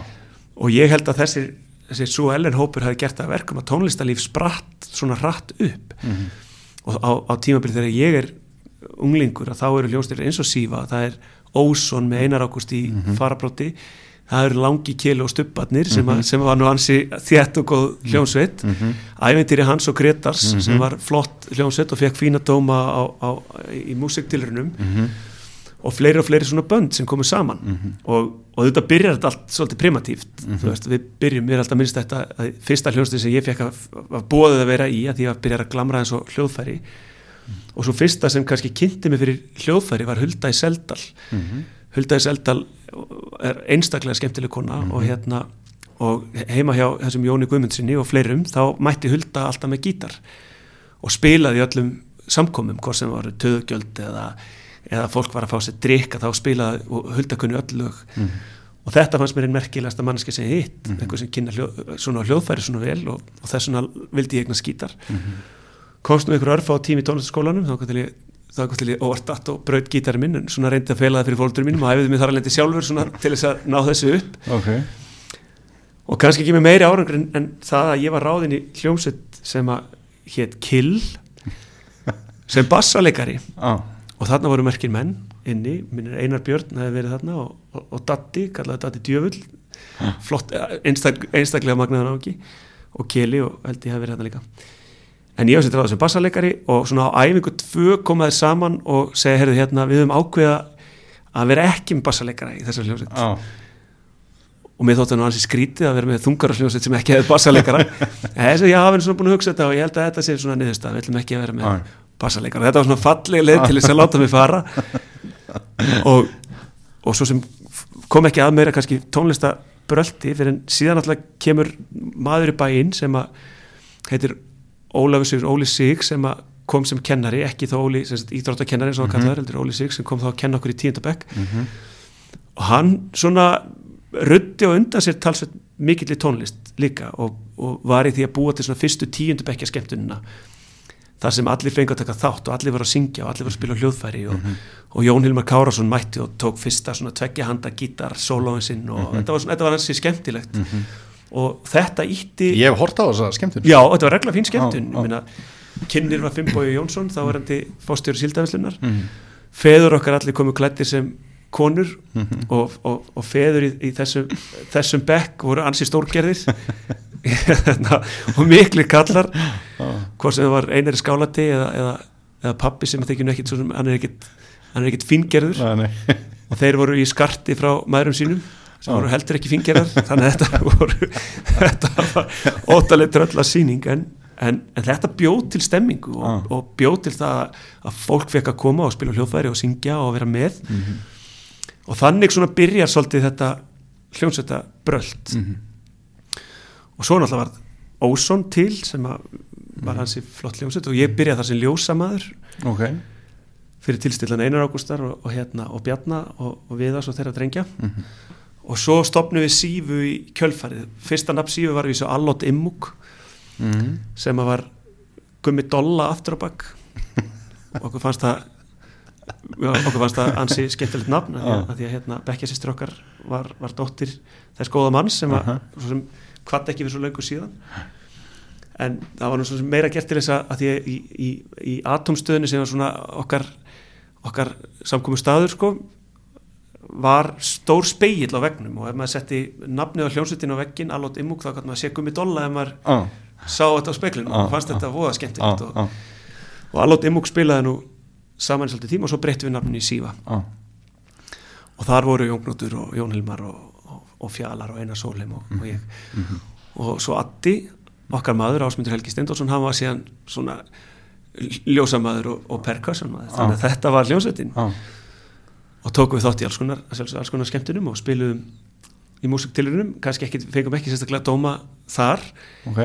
og ég held að þessir þessi Sú Ellen hópur hafi gert að verkum að tónlistarlíf spratt svona hratt upp. Mhm. og á, á tímabilið þegar ég er unglingur að þá eru hljónstir eins og Sífa það er Óson með Einar Ágúst í farabróti það eru langi keli og stubbarnir sem, mm sem var nú ansi þétt og góð Mhm. æventýri Hans og Gretars sem var flott hljónsveit og fekk fína dóma á, á, í músiktilrunum Mhm. Og fleiri og fleiri svona bönd sem komu saman. Og, og þetta byrjar allt svolítið primatíft þú veist, við byrjum, mér er alltaf minnst þetta að fyrsta hljónstið sem ég fekk að, að bóðið að vera í að því að byrja að glamra eins og hljóðfæri. Og svo fyrsta sem kannski kynnti mig fyrir hljóðfæri var Hulda í Seldal. Hulda í Seldal er einstaklega skemmtileg kona og hérna og heima hjá þessum Jóni Guðmundsinni og fleirum þá mætti Hulda alltaf með gítar. Og spilaði öllum samkomum, hvort sem varu töðugjöld eða, eða fólk var að fá sér drikka þá spilaði og hulda kunni öll lög. Og þetta fannst mér einn merkilegasta manneski sem ég hitt, einhver sem kynna hljó, svona hljóðfæri svona vel og, og þess vegna vildi ég eigna skítar. Komst nú einhver örfa á tími í tónlistaskólanum þá til ég þá til ég datt og braut gítari minn en svona reyndi að fela það fyrir fólkdurum mínum og æfiði mig þar að lendi sjálfur svona til þess að ná þessu upp. Ok. Og kannski ekki með meiri árangur en, en það að ég var ráðin í hljómsveit sem að hétt Kill sem bassaleikari. Ah. Og þarna voru merkir menn inni, minnir Einar Björn hefði verið þarna og, og, og Datti, kallaði Datti Djöfull. Flott, einstak, einstaklega magnaðan áki og Keli og held ég hefði verið þarna líka. En ég sér ráðið sem bassaleikari og svona á æfingu tvö komaði saman og segja, herðu hérna, við höfum ákveða að vera ekki með bassaleikara í þessar hljómsveit. Ah. og mér þótti nú hansi skrítið að vera með þungararsljónsett sem ekki hefði bassaleikara. En þess að ég hafa svona búin að hugsa þetta og ég held að þetta sé svona niðurstað, við ætlum ekki að vera með Nei. bassaleikara, þetta var svona falleg leið til þess að láta mig fara. Og, og svo sem kom ekki að meira kannski tónlistabröldi fyrir en síðan alltaf kemur maður í bæinn sem að heitir Ólafur Sigur, Óli Sig sem að kom sem kennari, ekki þá Óli íþróttakennari sem hann kallaður, heldur Óli Sig sem kom þá að kenna okkur í tíundabekk og hann svona ruddi og undan sér talsveit mikill í tónlist líka og, og var í því að búa til svona fyrstu tíundu bekkja skemmtunina þar sem allir fengi að taka þátt og allir var að syngja og allir var að spila hljóðfæri og, og Jón Hilmar Kárasson mætti og tók fyrsta svona tveggja handa gítar sólóin sinn og þetta var, svona, þetta var hansi skemmtilegt. Og þetta ítti ég hef hort á þessa skemmtun. Já, þetta var regla fín skemmtun. Ég meina, Kynnir var Finnbói Jónsson þá var hann til fórstjóri síldafislunar Mhm. feður okkar allir komu klættir sem konur Mhm. og, og, og feður í, í þessum, þessum bekk voru ansi stórgerðir og mikli kallar hvort sem það var einari skálati eða, eða, eða pappi sem þykir nú ekkit hann er ekkit, ekkit fingerður og þeir voru í skarti frá maðurum sínum sem voru heldur ekki fingerðar þannig að þetta voru þetta var ótalega trölla sýning en, en, en þetta bjóð til stemmingu og, og bjóð til það að fólk fekk að koma og spila hljóðfæri og syngja og vera með. Mhm. og þannig svona byrjar svolítið þetta hljómsveita bröld Mhm. Og svo náttúrulega var Óson til sem var hansi flott hljómsveit og ég byrjaði þar sem ljósamaður. Ok. Fyrir tilstillan Einar Ágústar og, og, hérna, og Bjarna og, og Viðars og þeirra drengja. Mhm. og svo stopnum við sífu í kjölfarið. Fyrsta nafn sífu var við svo Allot Immuk Mhm. sem að var gummi dolla aftur á bakk og okkur fannst það okkur fannst það ansi skemmtilegt nafn að því að, að því að hérna, Bekkja sýstur okkar var, var dóttir þess góða manns sem, að, svo sem hvað ekki við svo löngu síðan en það var nú meira gert til þess að, því í, í, í atomstöðinu sem var svona okkar okkar samkomu staður sko var stór speill á vegnum og ef maður setti nafnið á hljómsveitin á veggin allot immúk þá gæti maður sé gummi dolla ef maður ah. sá þetta á speiklinu Ah, og fannst ah. þetta voða skemmtilegt Ah, og, ah, og allot immúk spilaði nú saman í svolítið tíma og svo breyttum við nafninu í Síva ah. og þar voru Jón Knútur og Jón Hilmar og, og, Fjalar og Einar Sólheim og, og ég Mhm. og svo Addi, okkar maður Ásmundur Helgi Steindórsson, hann var síðan svona ljósamaður og, og perkussanmaður, þannig að þetta var hljómsveitin ah. og tókum við þátt í alls konar, alls konar skemmtunum og spiluðum í músiktilurinnum, kannski ekki, fengum ekki sérstaklega dóma þar ok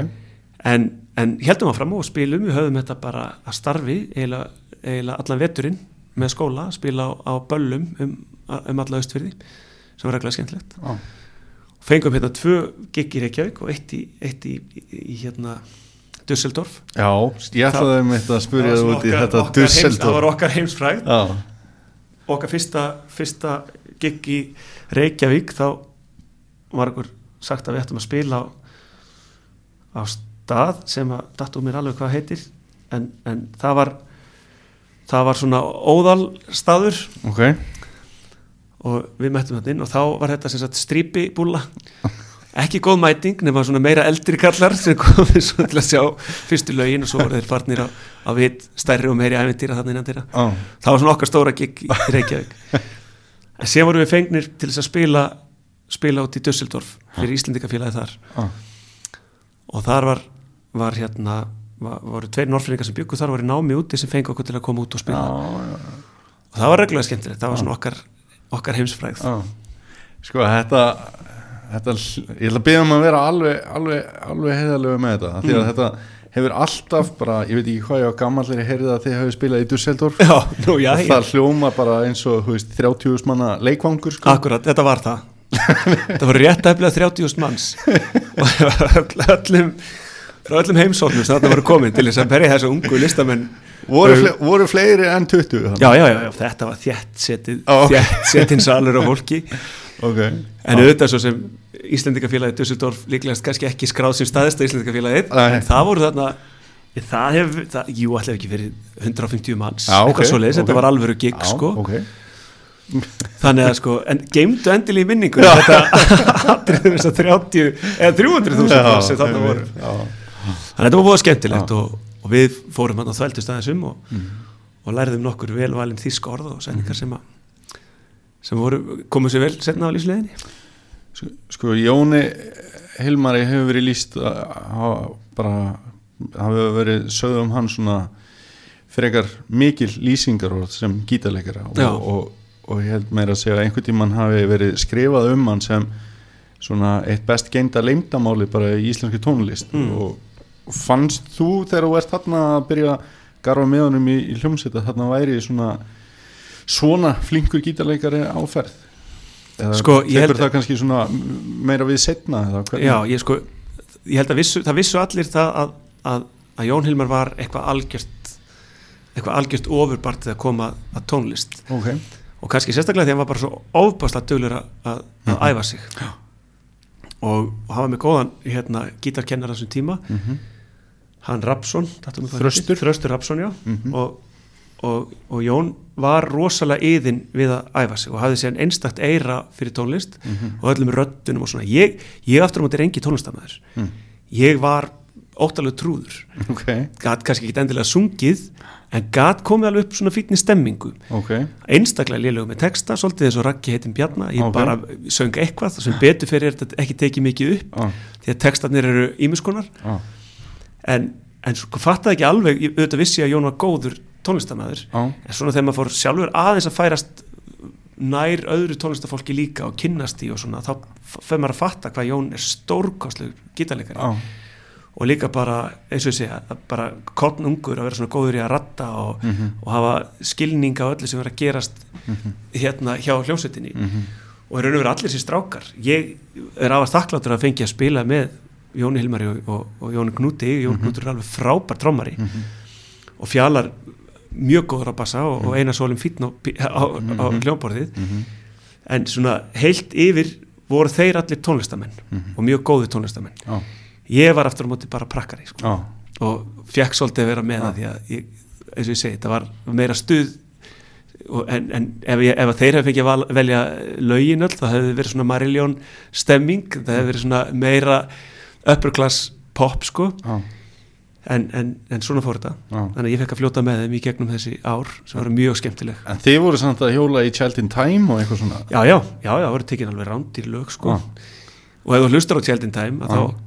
en, en heldum áfram og spilum við höfum þetta bara að starfi eiginlega, eiginlega allan veturinn með skóla, spila á, á böllum um, um alla austfyrði sem var reglega skemmtilegt ah. Fengum hérna tvö gig í Reykjavík og eitt í, eitt í, í, hérna Dusseldorf já, ég ætlaði um þetta að spurja það út í þetta heims, það var Dusseldorf okkar heimsfræð já, okkar fyrsta, fyrsta gig í Reykjavík þá var okkur sagt að við ættum að spila á, á stað sem að dattum mér alveg hvað heitir. En, en það var það var svona óðal staður ok og við mættum þetta inn og þá var þetta sem sagt strípibúla ekki góð mæting nema svona meira eldri kallar sem komið svo til að sjá fyrstu lögin og svo voru þeir farnir á, á vit stærri og meiri æventýra þannig innan þeirra Já, það var svona okkar stóra gig í Reykjavík. En síðan vorum við fengnir til þess að spila spila út í Dusseldorf fyrir Íslendingafélagi þar. Já, og þar var, var hérna var, voru tveir norrfyrringar sem byggu þar voru námi úti sem fengi okkur til að koma út og spila. Já, og það var reglulega skemmtilegt, það var svona okkar okkar heimsfrægð já. Sko þetta, þetta ég ætla að byrja um að vera alveg, alveg, alveg heiðalegu með þetta því að Mm. þetta hefur alltaf bara, ég veit ekki hvað ég á gammallir ég heyrði að þið hefur spilað í Dusseldorf Já, nú já, og það hljóma bara eins og veist, 30 manna leikvangur sko. Akkurat, þetta var það Það voru rétt eflega 30.000 manns og öll- öllum frá öllum heimsóknum sem þetta voru komin til þess að berja þessu ungu listamenn voru, fle voru fleiri en 20 þannig? já, já, já, þetta var þjætt setið Ó. þjætt setinn salur og fólki. Ok, en auðvitað svo sem Íslendingafélagið Dusseldorf líklegast kannski ekki skráð sem staðista Íslendingafélagið Nei. en það voru þarna það hef, það, jú, allir ekki verið 150 manns, Já, ok, eitthvað svoleiðis, ok. þetta var alvöru gig sko, þannig að sko en geimdu endilega í minningu þetta atriðum þess að 30 eða 300.000 manns sem þarna voru. þannig að þetta var búið skemmtilegt og, og við fórum hann að þvældust aðeins um og, og læriðum nokkur velvalin þísk orð og sendingar sem að sem voru, komu sér vel setna á lífsleginni Sko- sko Jóni Hilmari hefur verið líst að hafa verið sögð um hann svona frekar mikil lýsingar sem gítarleikara Já. og, og, og ég held meira að segja að einhvern tímann hafi verið skrifað um hann sem svona eitt best geinda leimdamáli bara í íslenski tónlist Mm. og fannst þú þegar þú ert þarna að byrja að garfa með honum í, í hljómsveit að þarna væri svona svona flinkur gítarleikari áferð eða Sko, tekur það kannski svona meira við setna já, ég sko, ég held að vissu, það vissu allir það að, að, að Jón Hilmar var eitthvað algjört eitthvað algjört ofurbart þegar koma að tónlist. Ok, og kannski sérstaklega því að hann var bara svo ofbáslega dölur að, að, að æfa sig. Og, og hafa með góðan hérna, gítarkennar þessum tíma. Mhm. Hann Rapsson Þröstur. Þröstur. Rapsson, já. Mhm. og, og, og Jón var rosalega yðin við að æfa sig og hafði sér einstakt eira fyrir tónlist Mhm. og öllum röddunum og svona. Ég, ég aftur á móti er engi tónlistamæður Mm. ég var óttalega trúður. Ok, gat kannski ekki endilega sungið en gat komið alveg upp svona fítni stemmingu. Ok. Einstaklega lélögum með texta, svolítið eins og Raggi heitin Bjarna, ég Ok. bara söng eitthvað sem betur fyrir þetta ekki tekið mikið upp ah, því að textarnir eru ímiskonar ah, en, en sko fattaði ekki alveg auðvitað vissi að Jón var góður tónlistamæður ah, en svona þegar maður fór sjálfur aðeins að færast nær öðru tónlistafólki líka og kynnast í og svona þá fyrir maður að fatta hvað Jón er stórkostlegur gítarleikari. Ah, og líka bara, eins og ég segja bara kottn ungur að vera svona góður í að ratta og, Mhm. og hafa skilning á öllu sem er að gerast Mhm. hérna hjá hljómsveitinni. Mhm, og er raun og verið allir sér strákar. Ég er afast þakkláttur að fengi að spila með Jóni Hilmari og, og, og Jóni Knúti Jón Knútur er alveg frábær trommari. Mhm, og fjallar mjög góður að bassa og, og eina sólum fítn á, á, á, á Mhm. hljómborðið. Mhm, en svona heilt yfir voru þeir allir tónlistamenn Mhm. og mjög góði tónlistamenn. Ah, ég var aftur á móti bara prakkari sko. Ah, og fekk svolítið að vera með það því að ég, eins og ég segi, þetta var meira stuð en, en ef, ég, ef þeir hefði fengið að velja lögin öll, það hefði verið svona Marillion stemming, það hefði verið svona meira upper class pop sko, ah, en, en, en svona fór þetta, ah. þannig að ég fekk að fljóta með þeim í gegnum þessi ár sem voru mjög skemmtileg. En þið voru samt að hjóla í Child in Time og eitthvað svona? Já, já, já, það voru tekin alveg rándir lög sko, ah, og ef þú hlustar á Tjeldin Time að Já. þá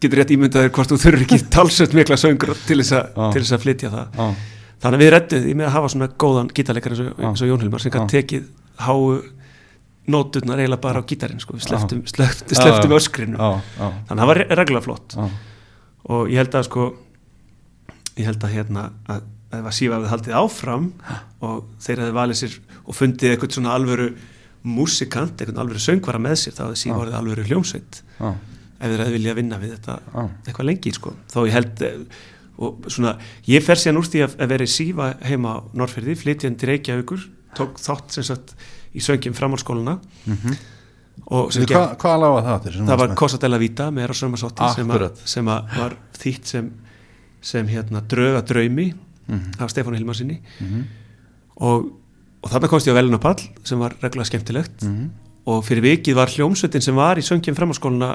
getur rétt ímyndaðir hvort þú þurfur ekki talsveit mikla söngur til þess, að, Já. til þess að flytja það. Þannig að við rettum því með að hafa svona góðan gítarleikar eins og, Jón Hilmar sem kann tekið háu nóturnar eiginlega bara á gítarinn sko. við sleftum, sleftum, sleftum öskrinu. Þannig að það var re- reglulega flott. Og ég held að sko ég held að hérna að, að ef að sífa hefði haldið áfram og þeir hefði valið sér og fundið eitthvað svona alvöru músikant, eitthvað alvöru söngvara með sér þá hefði orðið alvöru hljómsveit. Ef þeir hefði viljað vinna við þetta ah, eitthvað lengi sko. þó ég held eh, og svona, ég fer síðan úr því að, að vera í sífa heima á Norrferði, flytjandi Reykjavíkur tók þátt sem sagt í söngjum og sem Veitu, gekk, Hvað hvað laga það til? það var með? Cosa della Vita með Eros Ramazotti sem, sem var þýtt sem, sem hérna drauga draumi Mhm, af Stefán Hilmarsinni mhm, og, og þarna komst ég á velunapall sem var reglulega skemmtilegt. Mhm. og fyrir vikið var hljómsveitin sem var í söngjum framháskóluna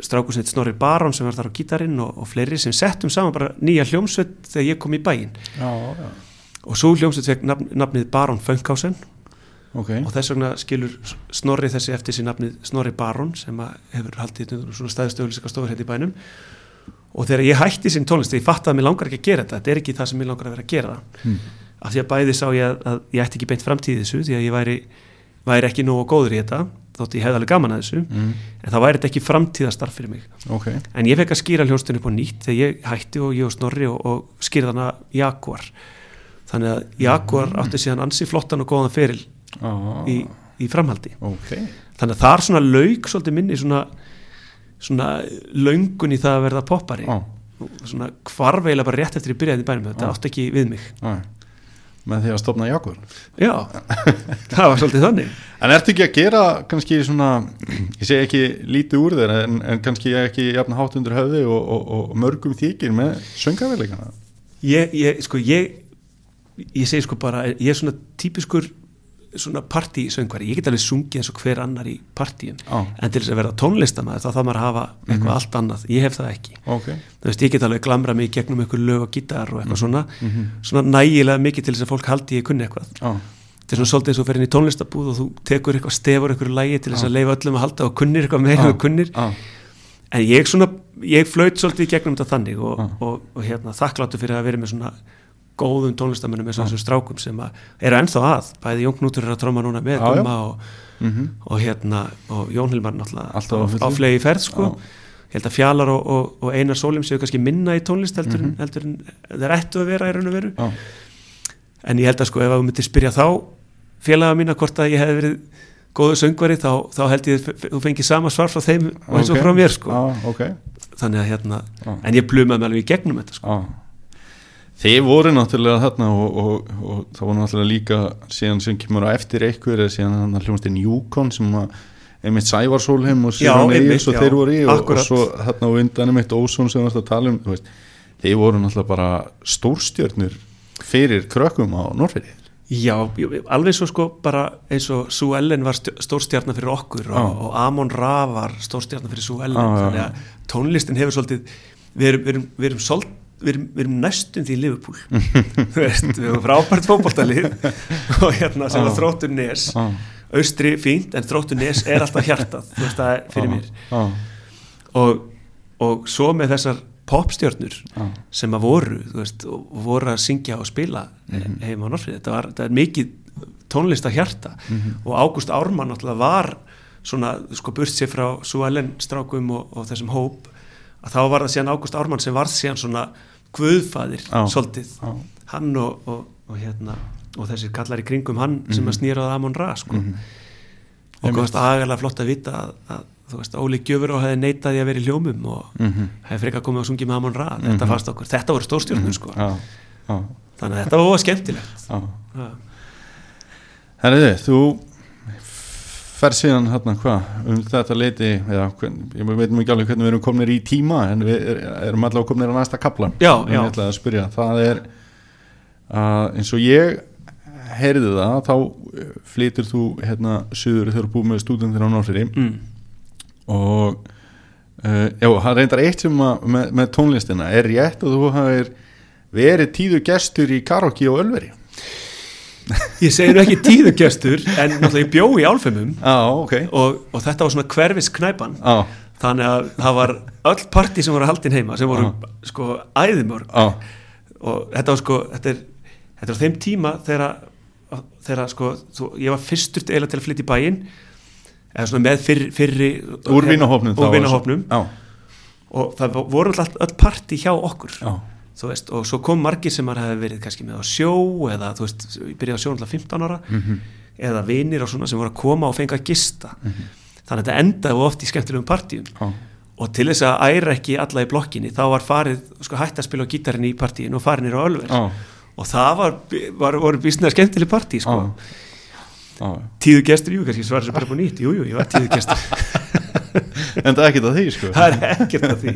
strákusneitt Snorri Baron sem var þar á gítarinn og, og fleiri sem settum saman bara nýja hljómsveit þegar ég kom í bæinn. Já, já, og svo hljómsveit fekk nafn, nafnið Baron Funkhausen ok. Og þess vegna skilur Snorri þessi eftir sér nafnið Snorri Baron sem hefur haldið svona stæðstöðuliska stofur hérna í bænum. Og þegar ég hætti sín tónlist ég fatt að mér langar ekki að gera þetta þetta er ekki það sem mér langar að vera að gera. Hmm. af því að bæði sá ég að, að ég ætti ekki beint framtíð í þessu því að ég væri, væri ekki nógu góður í þetta þótt ég hefði alveg gaman að þessu mm. en það væri þetta ekki framtíðastarf fyrir mig. Ok, en ég fekk að skýra hljónstunni upp á nýtt þegar ég hætti og ég og Snorri og, og skýrði hana Jaguar. Þannig að Jaguar átti síðan ansi flottan og góðan feril já, í, í framhaldi. Ok. Þannig að það er svona lauk svolítið minni svona, svona löngun í það að verða poppari. Og svona hvarveila bara rétt eftir ég byrjaði í bænum þetta Já. átti ekki við mig. Með því að stopna Jaguar já, það var svolítið þannig. En ertu ekki að gera kannski svona, ég segi ekki lítið úr þér en, en kannski ekki jafn hátt undir höfði og, og, og mörgum þykir með söngavelikana? ég, ég, sko, ég ég segi sko bara, ég er svona típiskur svona partísöngvari, ég get alveg sungið eins og hver annar í partíum. Já, en til þess að verða tónlistamæður þá þarf maður að hafa eitthvað Mhm. allt annað, ég hef það ekki. Ok. Þú veist, ég get alveg glamra mig gegnum einhver lög og gítar og eitthvað svona. Mhm. svona nægilega mikið til þess að fólk haldi ég kunni eitthvað. Já, þetta er svona svolítið eins og fer inn í tónlistabúð og þú tekur eitthvað stefur einhverju lægi til þess Já. að leifa öllum að halda og kunnir eitthvað meira og kunnir. En ég svona, ég flaut svolítið gegnum þetta þannig og, og, og, hérna þakkláttu fyrir að vera með svona góðum tónlistamennum eins og þessum strákum sem að eru ennþá að, bæði Jón Knútur er að tróma núna með. Gumma og, mhm, og hérna og Jón Hilmar náttúrulega á flegi ferð sko. Ég held að Fjalar og, og, og Einar Sólum séu kannski minna í tónlist heldur, en, heldur en þeir ættu að vera í raun og veru. Já, en ég held að sko ef þú myndir spyrja þá félaga mína hvort að ég hefði verið góðu söngvari þá, þá held ég að þú fengið sama svar frá þeim og eins og ok. frá mér sko. Já, ok. Þannig að hérna, Já. en ég plumaði mig alveg í gegnum þetta sko. Já Þið voru náttúrulega þarna og, og, og það voru náttúrulega líka síðan sem kemur á eftir eða síðan þannig að hljómsdinn Júkon sem að einmitt Sævar Sólheim og einmitt, Egils og þeir voru í og, og svo þarna á undan einmitt Ósson sem varst að tala um veist, þið voru náttúrulega bara stórstjörnur fyrir krökkum á Norfeyri Já, alveg svo sko bara eins og Sue Ellen var stj- stórstjarnar fyrir okkur og, og Amon Ra var stórstjarnar fyrir Sue Ellen þannig að tónlistin hefur svolítið við erum, við erum, við erum, sold, við erum, við erum næstum því Liverpool. Veist, við erum frábært fótboltalið. Og hérna sem Já. var þróttur nes Já, austri fínt en þróttur nes er alltaf hjartað. Þú veist það er fyrir mér. Já, og, og svo með þessar popstjörnur sem að voru veist, og voru að syngja og spila Mhm. heima á Norfrið þetta, var, þetta er mikið tónlist að hjarta. Mhm. og Ágúst Ármann náttúrulega var svona, sko, burt sér frá Suellen strákum og, og þessum hóp. Að þá var það síðan Ágúst Ármann sem var síðan svona guðfaðir Já. svolítið, hann og, og, og hérna, og þessir kallar í kringum hann sem að snýra á Amon Ra, sko. Mhm, og Einmitt. góðast agalega flott að vita að, að þú veist, Óli Gjöfur og hefði neitaði að vera í hljómum og mhm, hefði frekar komið og sungið með Amon Ra. Þetta Mhm. fannst okkur, þetta voru stórstjórnur sko. Já, já, þannig að þetta var skemmtilegt. Já. Herriði, þú fer síðan hérna hvað um þetta leiti eða, hvern, ég veit ekki alveg hvernig við erum komnir í tíma en við er, erum allavega komnir á næsta kaplan Já, en ég ætlaði að spyrja, það er að eins og ég heyrði það, þá eh, flytur þú hérna suður þegar þú búið með stúdendir á Norfyrir mm. og uh, já, það reyndar eitt sem að með, með tónlistina, er rétt að þú hafir verið tíðu gestur í karaoke og ölveri ég segi nú ekki tíðugestur en náttúrulega ég bjó í álfemum Já, ok. og, og þetta var svona hverfis knæpan Já, þannig að það var öll partí sem voru haldin heima sem voru sko æðimörg. Og þetta var sko þetta er, þetta er þeim tíma þegar þegar sko þú, ég var fyrstur eiginlega til að flytja í bæinn eða svona með fyrri, fyrri úr vinahópnum. Já, og það voru alltaf öll partí hjá okkur. Já, veist, og svo kom margir sem maður hefði verið kannski með á sjó eða þú veist, ég byrjaði á sjó alltaf 15 ára mhm, eða vinir og svona sem voru að koma og fenga að gista. Þannig að þetta endaði oft í skemmtilegum partíum. Já, og til þess að æra ekki alla í blokkinni þá var farið, sko hægt að spila á gítarinn í partíin og farið nýra á Ölver já, og það var, var voru bísnað skemmtileg partí sko. já. tíðu gestur, jú, kannski svarar sem bara på nýtt. Jú, jú, ég var tíðu gestur. En það er ekkert að því, sko. Það er ekkert að því.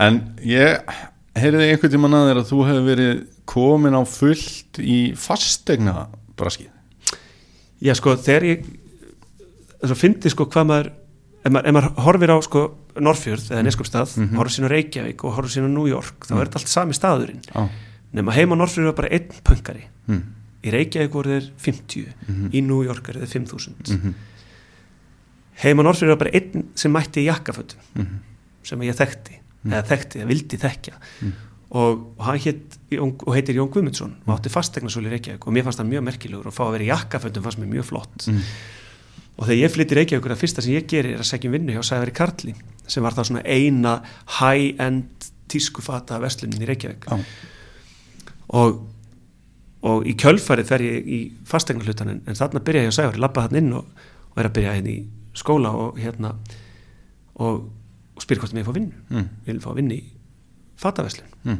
En ég Heyrðu þið einhvern tímann að þér að þú hefur verið komin á fullt í fastegna braskið? Já, sko, þegar ég þess að fyndi sko hvað maður ef maður, ef maður horfir á sko Norrfjörð eða Neskjöpstað, mm horfir sín á Reykjavík og horfir sín á New York, þá er þetta allt sami staðurinn Já. nema heima á Norrfjörð var bara einn pöngari Mm. í Reykjavík voru þeir 50 í New York eru þeir 5000 Mhm. heima á Norrfjörð var bara einn sem mætti í jakkafötum Mhm. sem ég þekkti eða þekkti, eða vildi þekkja. Og, og hann hétt Jón- og heitir Jón Guðmundsson og átti fastegnarsölu í Reykjavík og mér fannst hann mjög merkilegur og fá að vera í jakkafötum fannst mér mjög flott. Mm. og þegar ég flytti í Reykjavík það fyrsta sem ég geri er að segja um vinnu hjá Sævari Karli sem var þá svona eina high-end tískufata verslunin í Reykjavík. Já. og, og í kjölfarið fer ég í fastegna hlutan en, þarna byrja ég á Sævari, labba hann inn og, og er að byrja hérna í skóla og hérna. Og, og spyr hvort mér fá vinnu. Mm. ég vil fá vinnu í fataverslun Mm.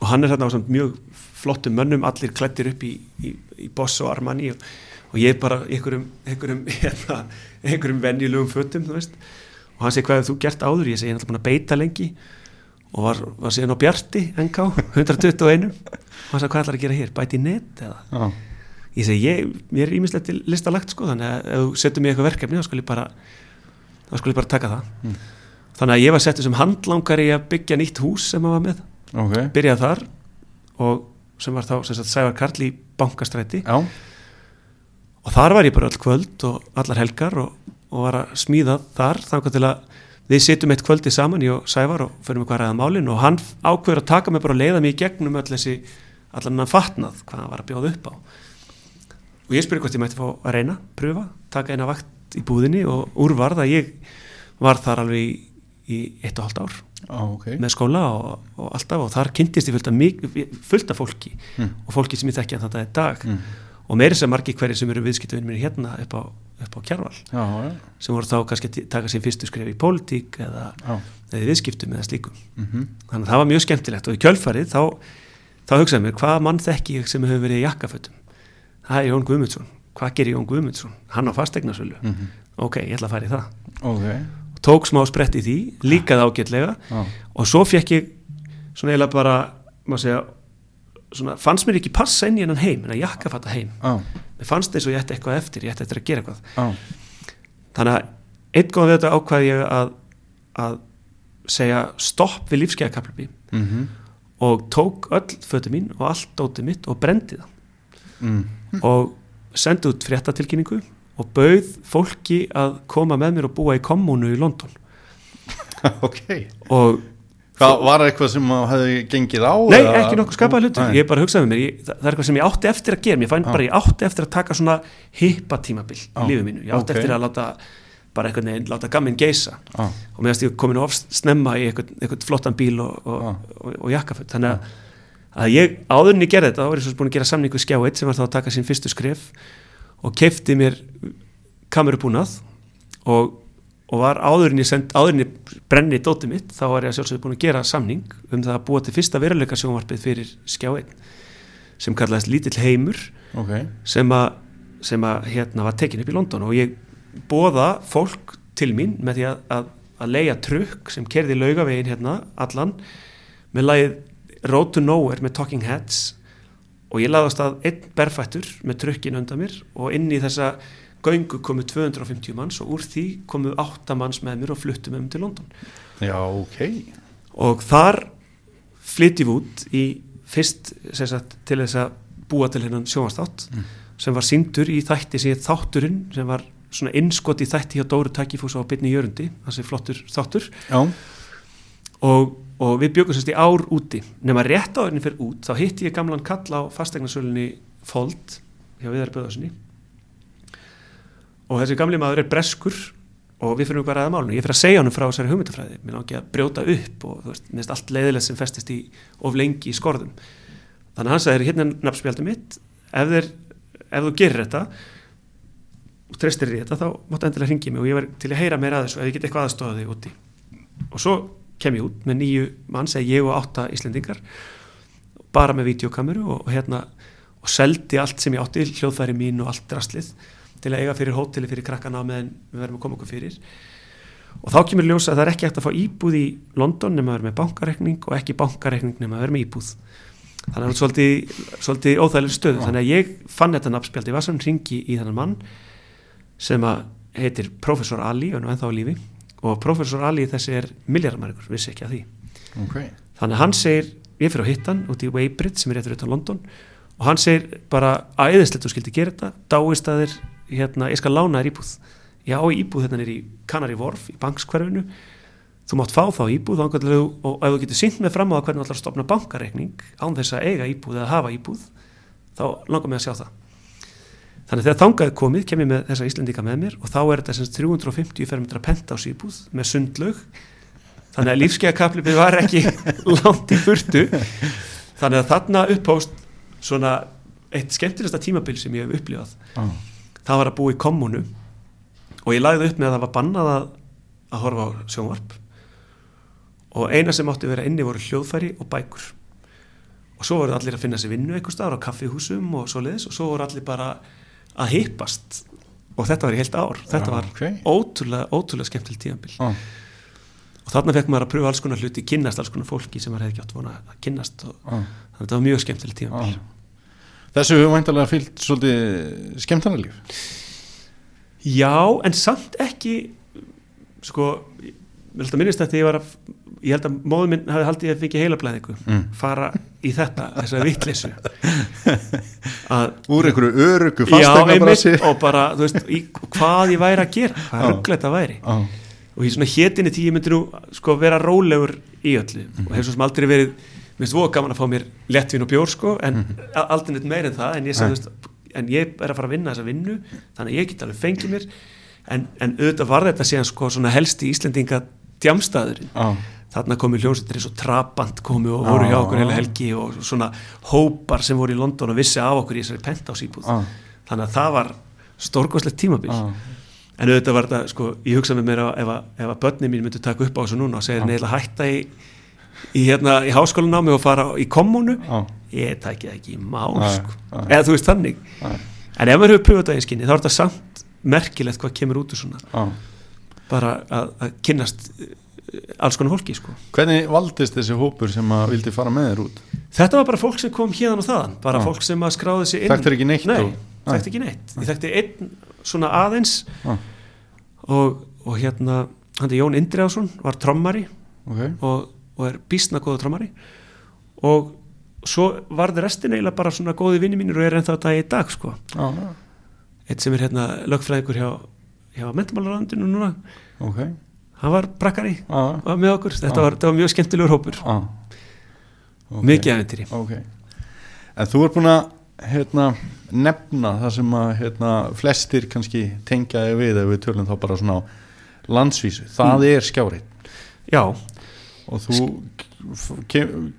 og hann er þarna á samt mjög flottum mönnum, allir klættir upp í, í, í Boss og Armani og, og ég bara einhverjum, einhverjum, hérna, einhverjum venjulegum fötum, og hann segi hvað hefur þú gert áður, ég segi ég er alltaf búin að beita lengi. Og var, var síðan á Bjarti NK, 121 og hann sagði hvað ætlar að gera hér, bæti net eða? Já. ég segi, ég, mér er ímislegt til listalagt sko, þannig að ef þú setur mig í eitthvað verkefni þá skal ég bara þá skal ég bara taka það. Mm. Þannig að ég var settur sem handlangar í að byggja nýtt hús sem maður var með. Ok. byrjað þar og sem var þá sem sagt, Sævar Karl í bankastræti. Já. og þar var ég bara öll kvöld og allar helgar og, og var að smíða þar þannig til að við sittum eitt kvöldi saman ég og Sævar og fyrir mig hvað ræða málin. Og hann ákveður að taka mig bara og leiða mig í gegnum öll þessi allan hann fatnað hvað hann var að bjóða upp á. Og ég spyrir hvort ég mætti fá að reyna, pröfa taka eina vakt í búðinni og úrvarð að ég var þar alveg í, eitt og halvt ár Já, ok. með skóla og, og alltaf og þar kynntist ég fullt af, mik- fullt af fólki Mm. og fólki sem ég þekki að þetta er dag Mm. og meiri sem margir hverjir sem eru viðskiptavinn mér hérna upp á, upp á kjærval Já, já. sem voru þá kannski að taka sér fyrstu skref í pólitík eða, eða viðskiptum eða slíkum Mm þannig að það var mjög skemmtilegt og í kjölfarið þá, þá hugsaði mér hvað mann þekki sem hefur verið í jakkafötum það er Jón Guðmundsson, hvað gerir Jón Guðmundsson hann á fastegnarsölu Mhm. ok, ég ætla að fara í það Ok. Tók smá sprett í því, líkaði ágætlega Já. og svo fekk ég svona eiginlega bara má segja, svona, fannst mér ekki passa inn í hennan heim en að jakkafatta heim Já. mér fannst þess að ég ætti eitthvað eftir ég ætti eftir að gera eitthvað Já. þannig að einn góðan við þetta ákvaði ég að, að segja stopp við lífskeiðakaplöpi Mhm. og tók öll fötu mín og allt dótið mitt og brendi það Mm. og sendi út fréttatilkynningu og bauð fólki að koma með mér og búa í kommunu í London. Ok. og Hvað, var eitthvað sem hefði gengið á? Nei, eða- ekki nokkuð skapaði hlutur, ég bara hugsaði með mér ég, það, það er eitthvað sem ég átti eftir að gera, ég fann Já. bara ég átti eftir að taka svona hippa tímabil í lífið mínu, ég átti ok. eftir að láta bara einhvern veginn, láta gamminn geisa Já. og meðast ég komin of snemma í einhvern, einhvern flottan bíl og, og, og, og jakkaföld, þannig að, að ég áður en ég gerði þetta, þá var ég svo búin að gera samningu skjáið sem var þá að taka sín fyrstu skref og kefti mér kamerubúnað og og var áður en ég send, áður en ég brenni dótið mitt, þá var ég að sjálfsögðu búin að gera samning um það að búa til fyrsta veruleika sjónvarpið fyrir skjá 1 sem kallaðist Lítill heimur Ok. sem að, sem að hérna var tekin upp í London og ég bóða fólk til mín með því að, að, að leia trukk sem kerði laugavegin hérna allan með lagið Road to Nowhere með Talking Heads og ég laðast að einn berfættur með trukkin undan mér og inn í þessa göngu komu 250 manns og úr því komu 8 manns með mér og fluttu með mér til London Já, ok. og þar flytjum við út í fyrst sagt, til þess að búa til hennan sjónvarsþátt sem var síndur í þætti sem heit þátturinn sem var svona innskot í þætti hjá Dóru Takifús á Byrni Jörundi þessi flottur þáttur Já. Og, og við byggum sérst í ár úti. Nema rétt á henni fyrir út þá hitti ég gamlan kall á fastegnarsölunni Fold hjá Viðar Böðarssoni og þessi gamli maður er breskur og við fyrir eitthvað ræða málunum ég fyrir að segja hann frá þessari hugmyndafræði. Mér langi að brjóta upp og þú veist, mér finnst allt leiðilegt sem festist í of lengi í skorðum. Þannig að hann sagði hérna er nafnspjaldi mitt. Ef, þeir, ef þú gerir þetta og treystir í þetta þá máttu endilega hringi mig og ég verð til að heyra mér að þessu ef ég get eitthvað aðstofa þig úti. Og svo kem ég út með nýju mann segi ég og átta Íslendingar bara með videokameru og, og hérna og seldi allt sem ég átti hljóðfæri mín og allt drastlið til að eiga fyrir hóteli fyrir krakkana meðan við verðum að koma okkur fyrir. Og þá kemur ljós að það er ekki hægt að fá íbúð í London nema að vera með bankarekning og ekki bankarekning nema að vera með íbúð. Þannig að það er svolítið, svolítið óþægileg stöðu. Þannig að ég fann þetta nafnspjald í Vassan ringi í þennan mann sem að heitir Professor Ali og nú ennþá á lífi og Professor Ali þessi er miljardmæringur, vissi ekki að því. Ok, þannig að hann segir, ég fyrir á hittan út í Weybridge sem er réttur utan London og hann segir bara að eðislegt þú skildi gera þetta, dáist að þér hérna, ég skal lána þér íbúð. Ég á íbúð hérna er í Canary Wharf í bankskverfinu, þú mátt fá þá íbúð og, ef þú getur sínt með fram á það hvernig þú ætlar að stopna bankareikning án þess að eiga íbúð eða hafa íbúð þá langar mig að sjá það þannig að þegar þangað komið kem ég með þessa Íslendinga með mér og þá er þetta sem sagt 350 fermetra pentás íbúð með sundlaug. Þannig að lífskeiðakaplipið var ekki langt í burtu. Þannig að þarna upphóst svona eitt skemmtilegsta tímabil sem ég hef upplifað. Ah, það var að búa í kommunu og ég lagði upp með að það var bannað að, að horfa á sjónvarp. Og eina sem átti að vera inni voru hljóðfæri og bækur. Og svo voru allir að finna sér vinnu einhver staðar á kaffihúsum og svo leiðis og svo voru allir bara að hippast. Og þetta var í heilt ár. Þetta var ok. ótrúlega, ótrúlega skemmtileg tímabil. Ah, og þarna fekk maður að pröfa alls konar hluti kynnast alls konar fólki sem maður hefði ekki átt vona að kynnast og ah, þannig að þetta var mjög skemmtileg tímabil. Ah. þessu hefur væntalega fyllt svolítið skemmtana líf? Já, en samt ekki sko, ég vil alltaf minnist þetta ég var að, ég held að móður minn hafi haldið að fikk heila blæðingu Mm. fara í þetta, vittleysu að úr einhverju örugu einmitt, og bara, þú veist, í, hvað ég væri að gera hvað rugglega þetta væri. Ah, og í svona hétinni tíu myndi nú sko vera rólegur í öllu. Og hefur svo sem aldrei verið mér finnst voða gaman að fá mér lettvin og bjór sko en mm aldrei neitt meir en það en ég, sagði, veist, en ég er að fara að vinna þessa vinnu þannig að ég get alveg fengið mér. En, en auðvitað var þetta síðan sko svona helsti Íslendinga djamstaðurinn. Ah, þarna komu hljómsveitir eins og Trabant komu og voru hjá Já, okkur heila helgi og svona hópar sem voru í London og vissi af okkur í þessari pentásýbúð þannig að það var stórkoslegt tímabil. Ah, En auðvitað var þetta, sko, ég hugsa með mér að ef ef að börnin mín myndi taka upp á þessu núna og segja neila hætta í, í, hérna, í háskólanámi og fara í kommunu, ah, ég tæki það ekki í Nei, sko. Eða þú veist þannig. Nei. En ef maður hefur pröfað það í skinni, þá er þetta samt merkilegt hvað kemur út úr svona. Bara að, að kynnast alls konar fólki, sko. hvernig valdist þessi hópur sem að vildi fara með þér út? Þetta var bara fólk sem kom hérna og þaðan, bara Já. fólk sem að skráði sig inn. Þekktir ekki neitt Nei, og- Nei. þekkti ekki neitt. Ég þekkti einn svona aðeins. Og, og hérna, hann er Jón Indriðarsson, var trommari. Ok, og, og er bísna góða trommari. Og svo varði restin eiginlega bara svona góði vinni mínir og er ennþá þetta í dag sko. Ah, eitt sem er hérna lögfræðingur hjá, hjá mentamálarandinu núna. Ok hann var brakkari ah, var með okkur, þetta Ah. var, var mjög skemmtilegur hópur. Ah, ok. mikið aðventýri ok. En þú er búin að hérna, nefna það sem að hérna, flestir kannski tengja þig við ef við tölum þá bara svona á landsvísu, það er skjárið já, og þú kem,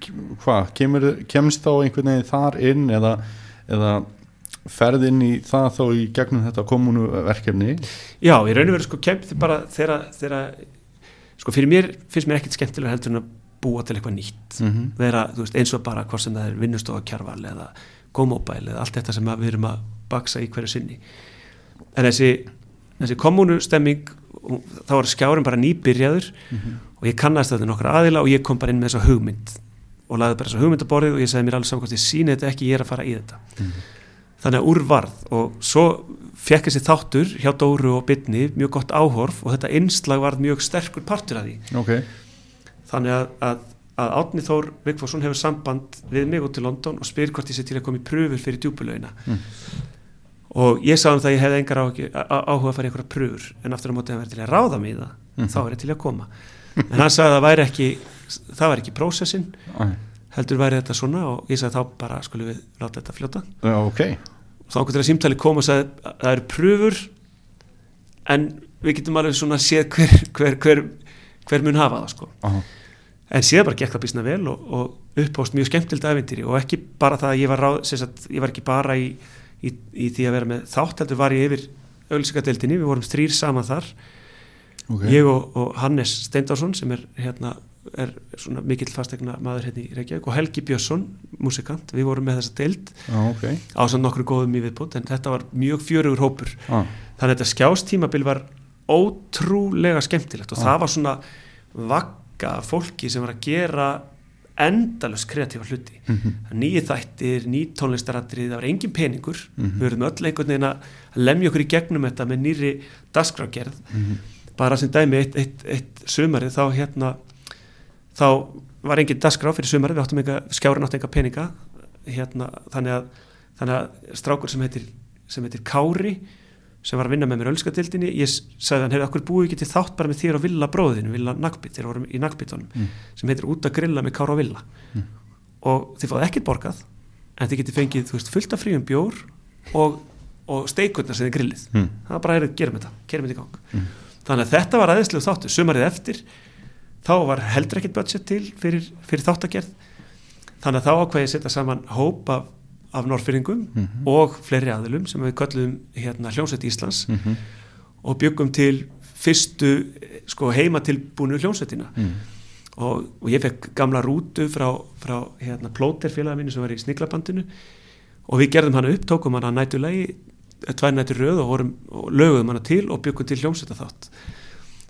hvað, kemur, kemst þá einhvern veginn þar inn eða, eða ferð inn í það þá í gegnum þetta kommunu verkefni? Já, í raun og veru sko kemd bara þegar, sko fyrir mér finnst mér ekkert skemmtilega heldur en að búa til eitthvað nýtt. Mm vera, þú veist, eins og bara hvort sem það er vinnustofa kjarval eða gómóbæl eða allt þetta sem við erum að baksa í hverju sinni. En þessi, þessi kommunustemming þá var skjárin bara nýbyrjaður og ég kannast þetta nokkra aðila og ég kom bara inn með þessa hugmynd og laði bara þessa hugmyndaborðið og ég segði mér saman hvort ég síni þetta ekki, ég er að fara í þetta þannig að úr varð og svo fekk þessi þáttur hjá Dóru og Bytni mjög gott áhorf og þetta innslag varð mjög sterkur partur af því. Ok, þannig að, að, að Átni Þór Vigfússon hefur samband við mig út til London og spyr hvort ég sé til að koma í pröfur fyrir djúpulögina Mm. og ég sagði um það að ég hefði engar áhuga, áhuga að fara í einhverja pröfur en aftur á móti að vera til að ráða mig í það Mhm. þá er ég til að koma. En hann sagði að það væri ekki það væri ekki prósessin heldur væri þetta svona og ég sagði þá bara skulum við láta þetta fljóta. Já, ok. Og þá okkur til að símtali kom og sagði að það eru pröfur en við getum alveg svona séð hver, hver, hver, hver mun hafa það sko. Aha. en síðan bara gekk það bísna vel og, og uppást mjög skemmtild ævintýri og ekki bara það að ég var, ráð, sagt, ég var ekki bara í, í, í því að vera með þátt heldur var ég yfir auðlýsingadeildinni, við vorum þrýr saman þar. Ok, ég og, og Hannes Steindarsson sem er hérna er svona mikill fastegna maður hérna í Reykjavík og Helgi Björnsson, músikant, við vorum með þessa deild já, ok. á svona nokkru góðum í viðbútt en þetta var mjög fjörugur hópur. Ah, þannig að þetta skjástímabil var ótrúlega skemmtilegt og það var svona af fólki sem var að gera endalust kreatífa hluti. Mhm. nýju þættir, ný tónlistaratri það var engin peningur, við verðum öll einhvern veginn að lemja okkur í gegnum þetta með nýri dagskrágerð bara sem dæmi eitt, eitt, eitt sumarið þá hérna þá var engin dagskrá fyrir sumarið við áttum enga, skjárin átti enga peninga. Hérna, þannig að þannig að strákur sem heitir, sem heitir Kári sem var að vinna með mér ölskadildinni ég sagði hann, hefur okkur búið ekki til þátt bara með þér og Villa bróðinu, Villa Nagbit þeir vorum í Nagbitunum, sem heitir út að grilla með Kára og Villa. Og þið fáðu ekkert borgað en þið getið fengið, þú veist, fullt af fríum bjór og, og steikurnar sem þið grillið. Mm. það bara, heyrðu, gerum þetta, gerum þetta í gang. Þannig að þetta var aðeinslegu þáttur, sumarið eftir þá var heldur ekkert budget til fyrir, fyrir þáttagerð. Þannig að þá ákveði ég að setja saman hóp af, af norrfyrringum og fleiri aðilum sem við köllum hérna hljómsveit Íslands Mhm. og byggum til fyrstu sko, heimatilbúnu hljómsveitina. Og, og ég fekk gamla rútu frá, frá hérna, plóter félaga mínu sem var í sniglabandinu og við gerðum hana upp, tókum hana nætulegi tvær nætur röð og, vorum, og lögum hana til og byggum til hljómsveita þátt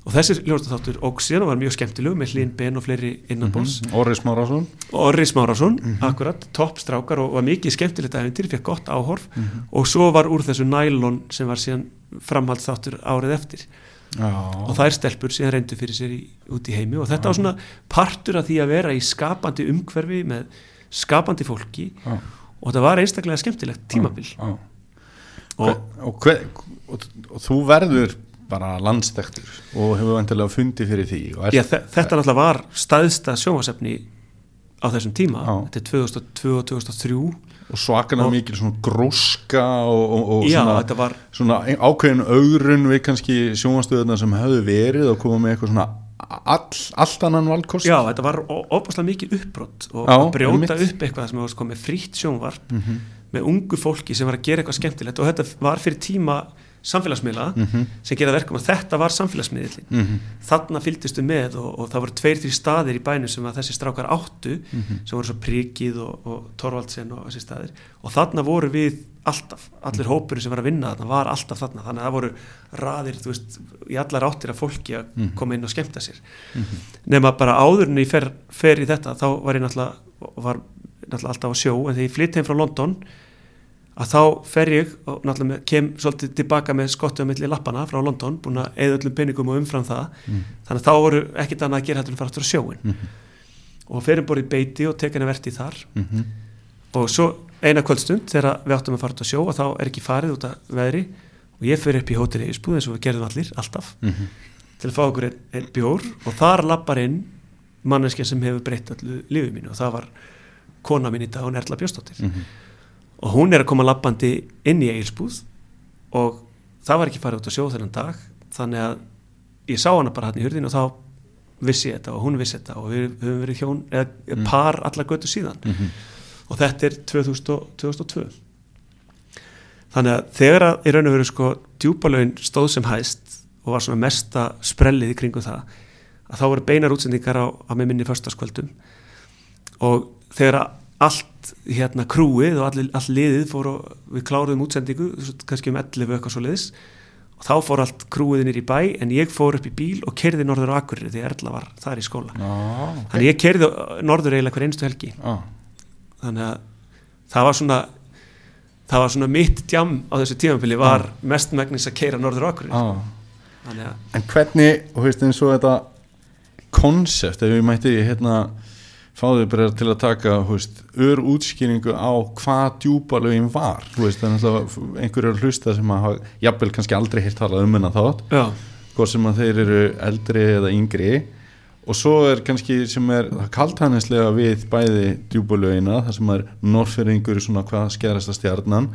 og þessi hljómsveita þáttur og síðan var mjög skemmtilegu með Hlín Ben og fleiri innanbóls Orri Smárásson og Orri Smárásson, akkurat, toppstrákar og var mikið skemmtilegt æfintir, fekk gott áhorf. Og svo var úr þessu nælon sem var síðan framhald þáttur árið eftir. Og þær stelpur síðan reyndu fyrir sér í, út í heimi. Og þetta var svona partur af því að vera í skapandi umhverfi með skapandi fólki. Já. og þetta var einstaklega skemmtilegt tímabil. Já. og og, og, hver, og, og þú verður bara landstektur og hefur vantilega fundið fyrir því já, þe þetta náttúrulega var staðsta sjónvasefni á þessum tíma. Já. þetta er 2002 og 2003 og svakalega og- mikil svona gróska og, og, og já, svona, var svona ákveðin augrun við kannski sjónvastöðuna sem höfðu verið og koma með eitthvað svona all, allt annan valkost. Já, þetta var óbúslega mikið uppbrott og Já, að brjóta upp eitthvað sem sko með frítt sjónvarp með ungu fólki sem var að gera eitthvað skemmtilegt. Og þetta var fyrir tíma samfélagsmiðla Mhm. sem gera verkum að þetta var samfélagsmiðlin Mhm. þarna fylgdistu með og, og það voru tveir, þrjir staðir í bænum sem að þessi strákar áttu Mhm. sem voru svo Prikið og, og Torvaldsen og þessi staðir og þarna voru við alltaf, allir Mhm. hópurinn sem var að vinna þarna var alltaf þarna, þannig að það voru raðir, þú veist, í allar áttir af fólki að Mhm. koma inn og skemmta sér nema bara áður en ég fer, fer í þetta þá var ég náttúrulega, var náttúrulega alltaf á sjó en þegar ég flytt heim frá London að þá fer ég og náttúrulega kem svolítið tilbaka með skottu á milli lappana frá London, búin að eða öllum peningum og umfram það, þannig að þá voru ekkit annað að gera hættur en fara aftur á sjóin og ferum bara í beiti og tek henni verti þar Mhm. og svo eina kvöldstund þegar við áttum að fara út á sjó og þá er ekki farið út af veðri og ég fer upp í hóteli Eisbúð eins og við gerðum allir, alltaf Mhm. til að fá okkur einn ein bjór og þar lappar inn manneskja sem hefur breytt allu lífið mínu og það var kona mín í dag, hún Erla Bjóstóttir Mhm. Og hún er að koma lappandi inn í Eilsbúð og það var ekki farið út á sjó þennan dag þannig að ég sá hana bara hann í hurðin og þá vissi ég þetta og hún vissi þetta og við höfum verið hjón eða par allar götu síðan. Mhm. og þetta er 2000, og- 2002 þannig að þegar að í raun og veru sko djúpalögin stóð sem hæst og var svona mesta sprellið í kringum það að þá voru beinar útsendingar á, á með minni förstaskvöldum og þegar að allt hérna krúið og all, all liðið fór og við kláruðum útsendingu kannski um 11 eitthvað svo liðis og þá fór allt krúið nýr í bæ en ég fór upp í bíl og kerði norður á Akureyri því Erla var þar í skóla. Já, ok. þannig ég kerði norður eiginlega hver einstu helgi. Já. þannig að það var svona það var svona mitt djam á þessu tímafili var mest megnis að keira norður þannig að En hvernig, og veist eins og þetta konsept, ef ég mætti hérna fá þau bara til að taka veist, ör útskýringu á hvað djúpalögin var. Veist, þannig að einhverju er hlusta sem að jafnvel kannski aldrei heilt talað um hennar þátt. Já, hvort sem að þeir eru eldri eða yngri. Og svo er kannski sem er kaltænislega við bæði djúbulögina þar sem er norrfyrringur svona hvað skerasta stjarnan.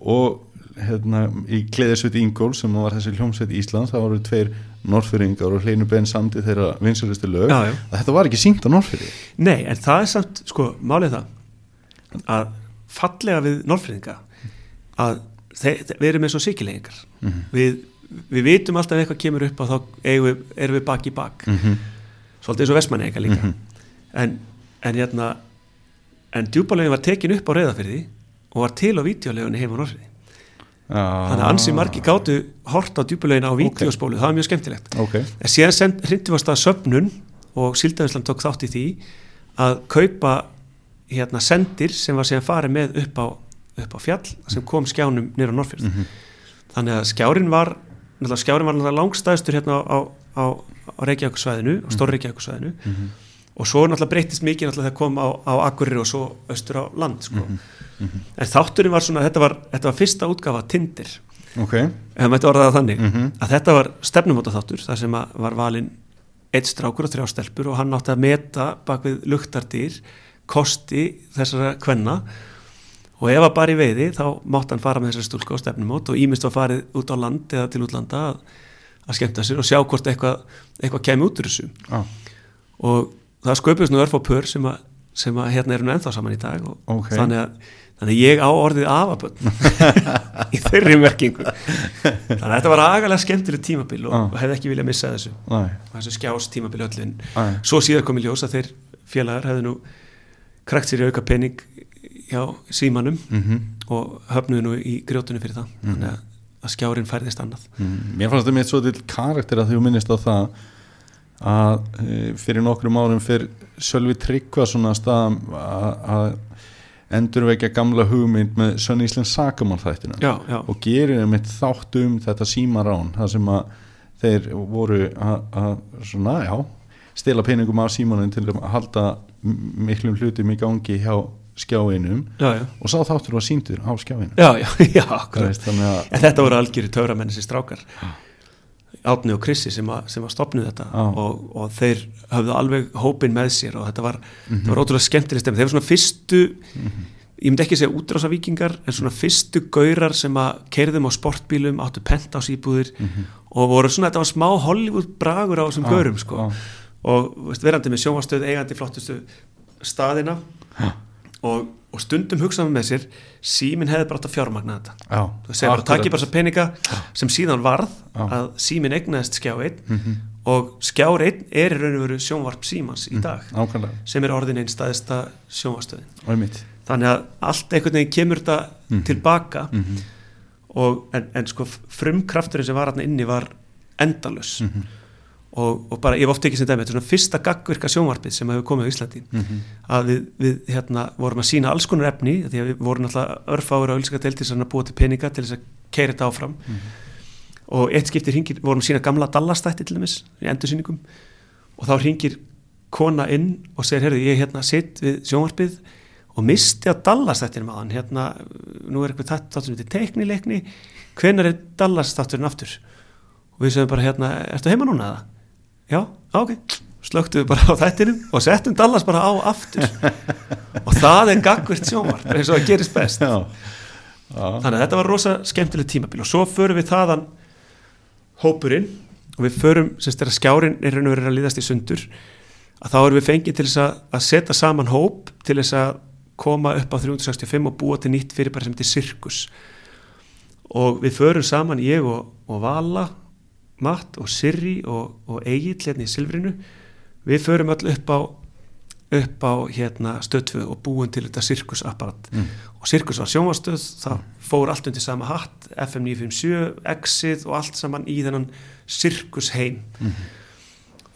Og hérna í Kleðarsveit Ingól sem var þessi hljómsveit Íslands það voru tveir norrfyrringar og hleinu benn samtið þeirra vinsulustu lög. Já, já. þetta var ekki syngt á norrfyrri nei, en það er samt sko, málið það að fallega við norðfriðinga að við erum eins og síkilegingar við, við vitum alltaf ef eitthvað kemur upp og þá við, erum við bak í bak. Mhm. svolítið eins og vestmanneika líka. En, en hérna en djúpalegin var tekin upp á reyðafyrði og var til á vídeolegunni heima á norðfriði þannig að ansi margi gátu hort á djúpulegina á vídeospólu, það var mjög skemmtilegt. Ok, en síðan hrindum við að staða söfnun og Síldavinsland tók þátt í því að kaupa hérna sendir sem var síðan farið með upp á, upp á fjall sem kom skjánum nýra á Norrfjörð Mhm. þannig að skjárin var skjárin var langstæðstur hérna á, á, á Reykjavíkusvæðinu Mhm. á Stór Reykjavíkusvæðinu og svo náttúrulega breytist mikið náttúrulega þegar kom á, á Akureyri og svo austur á land sko. Mhm. en þátturinn var svona þetta var, þetta var fyrsta útgafa Tinder ok ef maður mætti orða það þannig Mhm. að þetta var stefnumóta þáttur þar sem var valinn eitt strákur og þrjá stelpur og hann átti að meta bak við luktardýr kosti þessara kvenna og ef að bara í veiði þá mátti hann fara með þessari stúlku á stefnumót og ímist var farið út á land eða til útlanda að, að skemmta sér og sjá hvort eitthvað, eitthvað kemi út úr þessu ah, og það sköpust nú örf á pör sem að, sem að hérna eru nú ennþá saman í dag og Ok. þannig, að, þannig ég á orðið afabönd í þeirri merkingu. Þannig að þetta var agalega skemmtileg tímabil og, Ah. hefði ekki viljað missa þessu. Nei, þessu skjás tímabil öllin Nei. svo síðar kom í ljós að þeir félagar hefðu nú krakt sér í auka pening hjá símanum mhm. og höfnuðu nú í grjótunum fyrir það. Þannig að, að skjárin færðist annað. Mm, Mér fannst þetta mitt svo til karakter að þú minnist á það að e, fyrir nokkrum árum fyrir Sölvi Tryggva svona stað að, endurvekja gamla hugmynd með Sönn Íslands Sakamál þættina já, já, og gerir mitt þátt um þetta símarán það sem að þeir voru að, svona, já stela peningum af símanum til að halda miklum hlutum í gangi hjá skjáinum já, já, og sá þáttur var síndur á skjáinum. Já, já, já akkurat. veist, þannig að þetta voru algjöri töframenn þessi strákar Átni og Krissi sem, sem að stopnuð þetta og, og þeir höfðu alveg hópin með sér og þetta var, þetta var ótrúlega skemmtileg stemmi þeir var svona fyrstu ég myndi ekki segja útrása vikingar en svona fyrstu gaurar sem að keirðum á sportbílum áttu pentás íbúðir og voru svona, þetta var smá Hollywood bragur á þessum gaurum sko. já. og veist, verandi með sjónvastöð eigandi flottustu staðina Já. og, og stundum hugsaðum með sér síminn hefði bara átt að fjármagna þetta. Þú segir bara, takk ég bara þessa peninga sem síðan varð Já. að síminn egnaðist skjá 1 og skjár 1 er í raun og veru sjónvarp símans í dag nákvæmlega, sem er orðin einn staðista sjónvarstöðin og þannig að allt einhvern veginn kemur þetta tilbaka Mhm. og, en, en sko frumkrafturinn sem var hann inni var endalus Mhm. Og, og bara ég hef oft ekki sem dæmi þetta er svona fyrsta gagvirka sjónvarpið sem hefur komið á Íslandi. Mhm. að við, við hérna, vorum að sína alls konar efni því að við vorum alltaf örfáur á ylskadeildis að búa til peninga til þess að keira þetta áfram. Og eitt skiptir hringir, vorum að sína gamla Dallastætti til dæmis í endursýningum. Og þá hringir kona inn og segir, heyrðu, ég hérna sitt við sjónvarpið og misti að Dallastættinum að hann hérna, nú er eitthvað þáttur til teiknileikni, hvenær er Dallastætturinn aftur? Og við segjum bara hérna, ertu heima núna eða? Já, ok, slögtum við bara á þættinum og settum Dallas bara á aftur. Og það er gagvirt sjónvarp eins og það gerist best. Já, já, þannig að þetta var rosa skemmtileg tímabil og svo förum við þaðan hópurinn og við förum, semst þegar skjárin er raun og verið að líðast í sundur að þá erum við fengið til þess að, að setja saman hóp til þess að koma upp á 365 og búa til nýtt fyrir bara sem þetta er sirkus. Og við förum saman ég og, og Vala Matt og Sirri og, og Egil hérna í Silfrinu við förum öll upp á upp á hérna stöðfu og búin til þetta sirkusapparat. Mm. og sirkus var sjónvastöð það fór allt undir sama hatt FM 957, Exit og allt saman í þennan sirkusheim.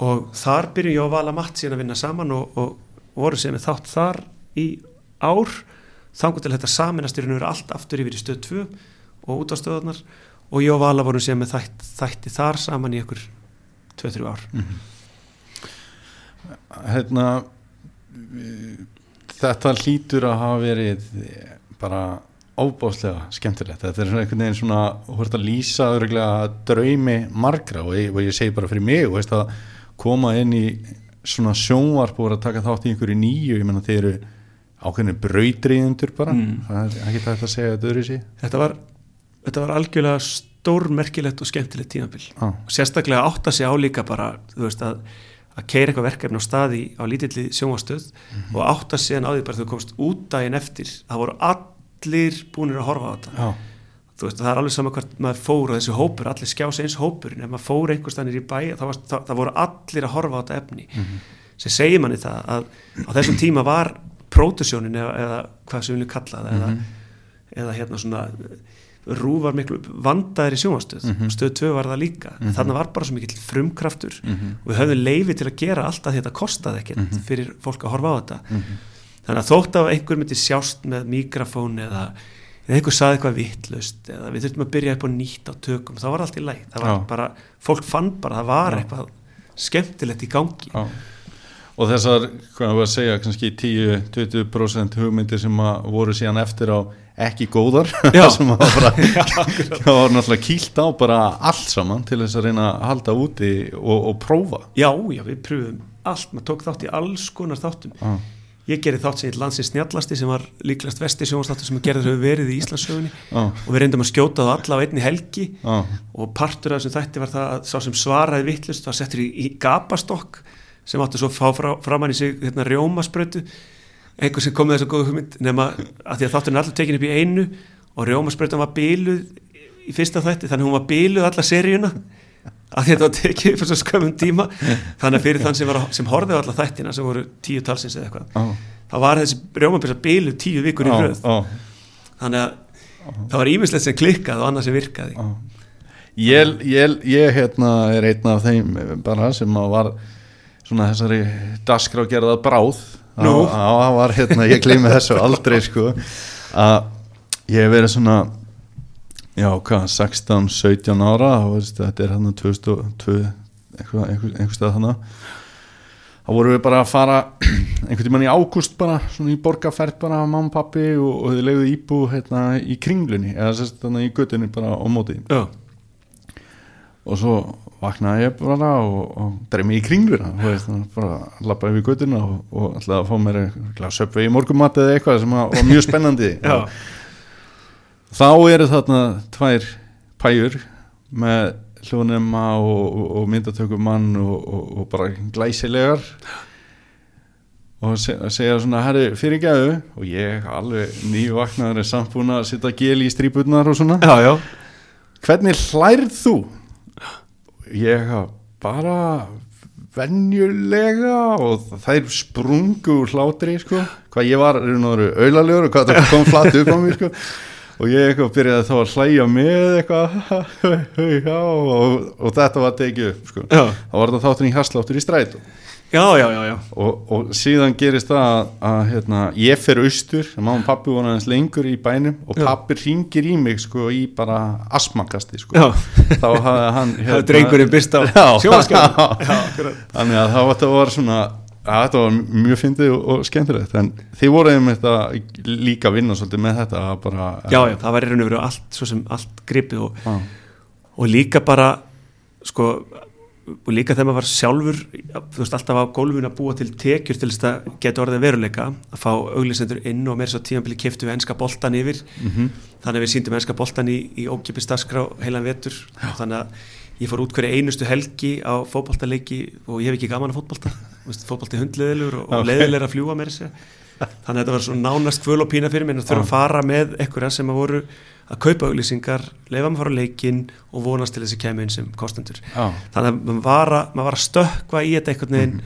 Og þar byrjum ég og Vala Matt síðan að vinna saman og, og voru sem við þátt þar í ár. Þangur til þetta saminast í raun og veru allt aftur yfir í stöð 2 og út á stöðunar og ég og Vala vorum síðan með þætt, þætti þar saman í ykkur 2-3 ár. Hérna eh, þetta hlýtur að hafa verið bara óbáslega skemmtilegt. Þetta er einhvern veginn svona ert að lýsa örgulega draumi margra og ég, og ég segi bara fyrir mig og veist að koma inn í svona sjónvarp og vera að taka þátt í einhverju nýju. Ég menna þeir eru ákveðinu brautriðundur bara. Mm. það er ekki þetta að segja þetta öðru sí þetta var, þetta var algjörlega stórmerkilegt og skemmtilegt tímabil. Ah, og sérstaklega átta sig á líka bara þú veist að að keira eitthvað verkefni á staði á lítilli sjónvastöð og átta sig á því bara þú komst út daginn eftir það voru allir búinir að horfa á þetta. Já, þú veist það er alveg sama hvert maður fór og þessi hópur, allir skjás eins hópurinn. Ef maður fór einhverstanir í bæ það, var, það, það voru allir að horfa á þetta efni. Sem segir manni það að á þessum tíma var pródusjónin eða, eða hvað sem við viljum kalla það eða, eða hérna svona Rú var miklu vandaðir í sjónvastöð Mhm. stöð 2 var það líka Mhm. þannig var bara svo mikill frumkraftur Mhm. og við höfðum leifi til að gera allt að þetta kostaði ekkert Mhm. fyrir fólk að horfa á þetta Mhm. þannig að þótt að einhver myndi sjást með mikrofón eða, eða einhver saði eitthvað vittlust eða við þurftum að byrja upp á nýtt á tökum þá var allt í læg, það var Já. bara fólk fann bara, það var Já. eitthvað skemmtilegt í gangi Já. og þessar, hvað var að segja kannski 10-20% hugmyndir sem voru síðan eftir á ekki góðar sem að bara það var náttúrulega kýlt á bara allt saman til þess að reyna að halda úti og, og prófa. Já, já, við pröfum allt, maður tók þátt í alls konar þáttum. Já. ég gerði þátt sem heit landsins snjallasti sem var líklast vesti sjónastáttur sem gerður hefur verið í Íslandsögunni Já. og við reyndum að skjóta það alla á einni helgi. Já. og partur af þessum þætti var það að sá sem svaraði vittlust var settur í, í gapastokk sem átti svo að fá framann í sig hérna, rjómasprötu einhver sem kom með þessa góðu hugmynd nema að því að þátturinn er alltaf tekin upp í einu og rjómasprötan var bíluð í fyrsta þætti þannig að hún var bíluð alla seríuna að þetta var tekið upp fyrir svo skömmum tíma þannig að fyrir þann sem, sem horfið alla þættina sem voru tíu talsins eða eitthvað Já. þá var þessi rjómabröta bíluð tíu vikur í röð Já. þannig að það var ímislegt sem klikkað og annað sem virkaði. Ég, ég, ég hérna er einn af þeim bara sem var svona þessari daskrágerða bráð Nú? Það var hérna, ég gleymi þessu aldrei sko. Að ég hef verið svona já, hvað, 16, 17 ára veist, þetta er hérna 2002 einhver, einhver, einhver stað þannig þá vorum við bara að fara einhvern tímann í ágúst bara svona í borgarferð bara mamma og pappi og, og þið leiðu íbú hérna í kringlunni eða sérst þannig í göttunni bara á móti. Já, og svo vaknaði ég bara og, og dreif mig í kringluna veist, bara lappaði við göttuna og, og ætlaði að fá mér söpvei í morgumat eða eitthvað sem var mjög spennandi þá eru þarna tvær pæjur með hljónema og, og, og myndatökum mann og, bara glæsilegar og se, segja svona herri fyrir gæðu og ég alveg nýju vaknaður er samt búin að setja gel í strípurnar og svona já, já. hvernig hlærð þú? Ég bara venjulega og þær sprungu úr hlátri sko. hvað ég var auðlalegur og hvað það kom flatt upp á mér sko. og ég eitthvað byrjaði þá að hlæja með eitthvað og, og þetta var tekið upp sko. Þá var þetta þáttur í hasláttur í strætu Já, já, já, já. og, og síðan gerist það að, að hérna, ég fer austur mamma og pappi voru aðeins lengur í bænum og Já. pappi ringir í mig sko, í bara asmakasti sko. Já. þá hafði hann Það er drengurinn byrst á Já. sjónvaskjörn. Já, akkurat. þannig að það var, það var svona að þetta var mjög fyndið og, og skemmtilegt en þið voru einmitt að líka vinna svolítið með þetta að bara já, já, það var í raun og veru allt, svo sem allt gripið og, Já. og líka bara, sko, og líka þegar maður var sjálfur, þú veist, alltaf á gólfinu að búa til tekjur til þess að geta orðið að veruleika, að fá auglisendur inn og meira svo tímanbili keftu við enska boltan yfir, Mhm. þannig að við síndum enska boltan í, í ókipis dagskrá heilan vetur, og þannig að ég fór út hverja einustu helgi á fótboltaleiki og ég hef ekki gaman að veist, fótbolti hundleðilur og, og Ok. leiðilegur að fljúa þessu þannig að þetta var svona nánast kvöl og pína fyrir mér. Að þurfa að fara með einhverja sem að voru að kaupa auglýsingar, leifa maður að fara á leikinn og vonast til þessi kemur inn sem kostendur Já. þannig að maður var að, maður var að stökkva í þetta einhvern veginn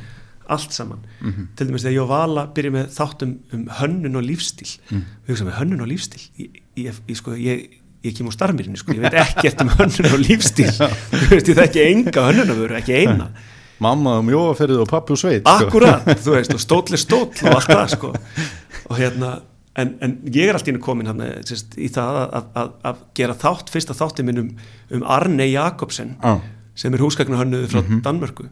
allt saman. Mhm. til dæmis þegar ég og Vala byrja með þáttum um hönnun og lífstíl Mm. við hugsaum með hönnun og lífstíl ég, ég, ég, sko, ég, ég kem úr starfmirinu sko, ég veit ekkert um hönnun og lífstíl þú veist, ég þekki enga hönnunaföru, ekki eina. Mamma um jóaferðið og pappi og sveit sko. Akkurat, þú veist, og stóll er stóll og allt það, sko. Og hérna, en, en ég er alltaf inn komin hann, sérst, í það að, að, að, að gera þátt, fyrsta þátti minn um, um Arne Jakobsen Já. sem er húsgagnahönnuð frá Danmörku.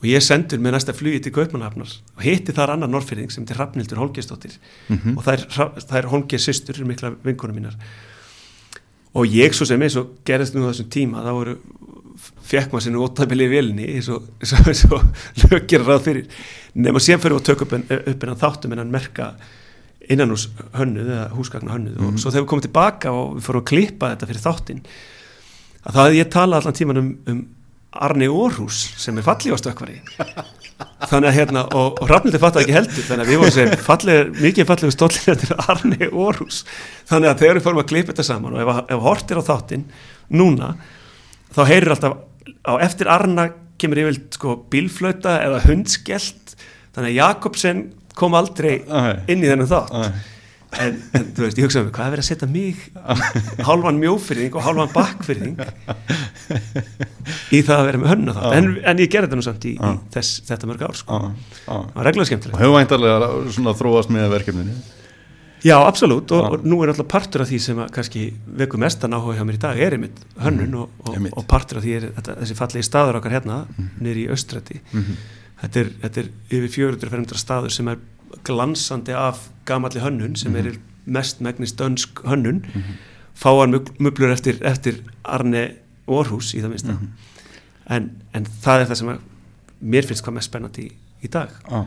Og ég sendur með næsta flugi til Kaupmannhafnar og hitti þar annar norrfyrðing sem til Hrafnildur Holgersdóttir og það er, það er Holger systur, mikla vinkunum mínar. Og ég svo sem eins og gerðist nú þessum tíma þá voru fekk maður sinni óttabili í vélinni eins og, og, og ráð fyrir. Nema síðan fyrir að tökja upp, upp en þáttum en hann merka innan hús hönnuð eða húsgagna hönnuð og svo þegar við komum tilbaka og við fórum að klippa þetta fyrir þáttinn að það ég talað allan tíman um, um Arni Orhus sem er stökkvari. Þannig að hérna og, og Rafnildi fattaði ekki heldur þannig að við vorum segja falleg, mikið fallega stóllir til Arni Orhus þannig að þegar við fórum að klippa þetta saman og ef, ef hortir á þáttinn núna þá heyrir alltaf á eftir Arna kemur yfir sko bílflöta eða hundskellt. Þannig að Jakobsen kom aldrei inn í þennan þátt. En, en þú veist, ég hugsaði mig, hvað er verið að setja mig? Hálfan mjófyrðing og hálfan bakkfyrðing í það að vera með hönna þátt. En, en ég gerði þetta nú samt í, í þess, þetta mörg ár sko. Það var reglulega Og skemmtilegt hefur væntarlega svona þróast með verkefninu. Já, absolutt. Og, og nú er alltaf partur af því sem að kannski veku mestan áhuga hjá mér í dag er einmitt hönnun og, og, Einmitt. og partur af því er þetta, þessi fallegi staður okkar hérna niður í austrætti þetta, er, þetta er yfir 400 fermdra staður sem er glansandi af gamalli hönnun sem er mest megnist dönsk hönnun. Fáar mugl- mublur eftir, eftir Arne Orhus í það minnsta. En, en það er það sem að mér finnst hvað mest spennandi í, í dag. Já.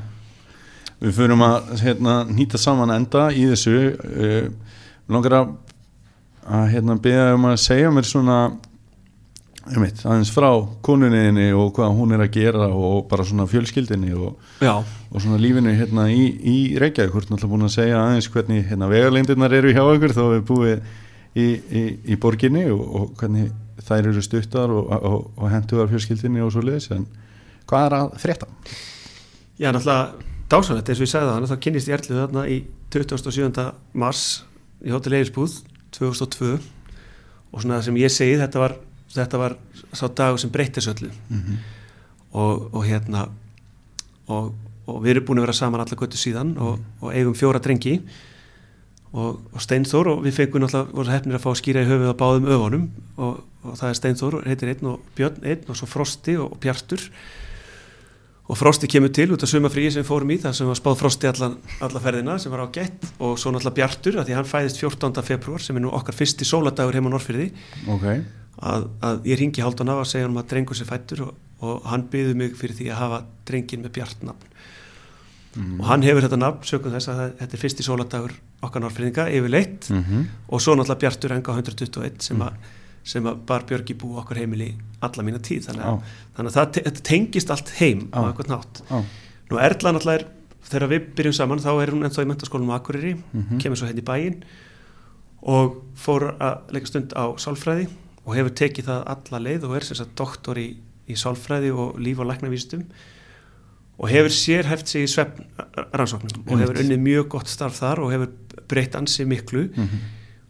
Við förum að hérna, nýta saman enda í þessu. Uh, langar að, að hérna, beða um að segja mér svona einmitt, aðeins frá konuninni og hvað hún er að gera og bara svona fjölskyldinni og, og svona lífinu hérna í, í Reykjavík hvort náttúrulega búin að segja aðeins hvernig hérna, vegaleindirnar eru hjá ykkur þó við búið í, í, í borginni og, og hvernig þær eru stuttar og, og, og henduðar fjölskyldinni og svo leiðis en hvað er að frétta? Já, náttúrulega dásanlegt eins og ég sagði það, þá kynnist ég erlið þarna í 27. mars í Hotel Eirísbúð 2002 og svona sem ég segi þetta var, þetta var sá dagur sem breytti þessu öllu. Mm og, og hérna og, og við erum búin að vera saman alla göttu síðan og, og eigum fjóra drengi. Og, og Steinþór og við fengum náttúrulega voru hefnir að fá að skýra í höfuð á báðum öfunum. Og, og það er Steinþór, heitir einn og Björn einn og svo Frosti og, Bjartur. Og Frosti kemur til út af sumafríi sem fórum í það sem var spáð Frosti allan, alla ferðina sem var á gett og svo náttúrulega Bjartur að því hann fæðist 14. februar sem er nú okkar fyrsti sóladagur heim á Norrfyrði Ok, að, að ég ringi Halldón af að segja hann að drengur sér fættur og, og hann byður mig fyrir því að hafa drengin með bjartnafn og hann hefur þetta nafn sögum þess að þetta er fyrsti sóladagur okkar norrfyrðinga yfirleitt. Mm og svo náttúrulega Bjartur Enga 121 sem, a, sem að bar Björgi bú okkar heimili alla mína tíð. Þannig að, þannig að það þetta tengist allt heim á Já. eitthvað nátt á, nú Erla náttúrulega er þegar við byrjum saman þá er hún ennþá í mentaskólanum á Akureyri Mhm. kemur svo henni í bæinn. Og fór að leika stund á sálfræði og hefur tekið það alla leið og er sem sagt doktor í, í sálfræði og líf og læknavístum og hefur sérhæft sig í svefn rannsóknum og hefur unnið mjög gott starf þar og hefur breytt ansi miklu mhm,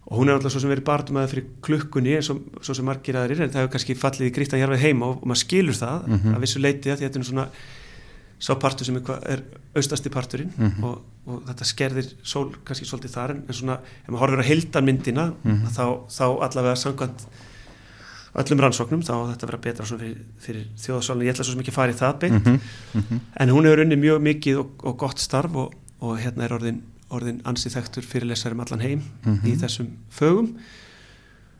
og hún er alltaf svo sem verið barndum að fyrir klukkunni eins og svo sem margir aðrir en það hefur kannski fallið í grítan jarfið heima og, og maður skilur það Mhm. að vissu leiti að að þetta er svona sá partur sem er, er austasti parturinn Mhm. og, og þetta skerðir sól kannski svolítið þar en, en svona ef maður horfir á heildarmyndina Mhm. þá, þá allavega samkvæmt öllum rannsóknum þá þetta vera betra fyrir, fyrir þjóðasólinu, ég ætla svo ekki að fara í það beint. Mhm, mhm, en hún hefur unnið mjög mikið og, og gott starf og, og hérna er orðin, orðin ansið þektur fyrirlesari um allan heim Mhm. í þessum fögum.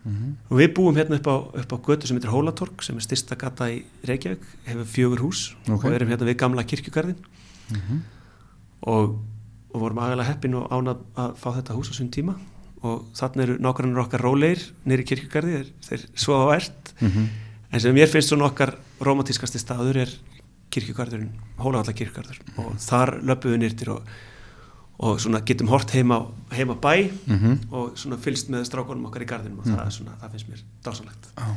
Mhm, og við búum hérna upp á, upp á götu sem heitir Hólatorg sem er styrsta gata í Reykjavík hefur fjögur hús Ok. og erum hérna við gamla kirkjugarðin mhm. og, og vorum agalega heppin og ánað að fá þetta hús á sunn tíma og þannig eru nákvæmlega okkar róleir nýri kirkjugarði, þeir, þeir svo á ert. Mhm. en sem mér finnst svona okkar romantískasti staður er kirkjugarðurinn, Hólavalla kirkjugarður og þar löpuðu nýrtir og, og svona getum hort heima, heima bæ Mhm. og svona fylst með strákunum okkar í garðinum og það, er svona, það finnst mér dásanlegt Á,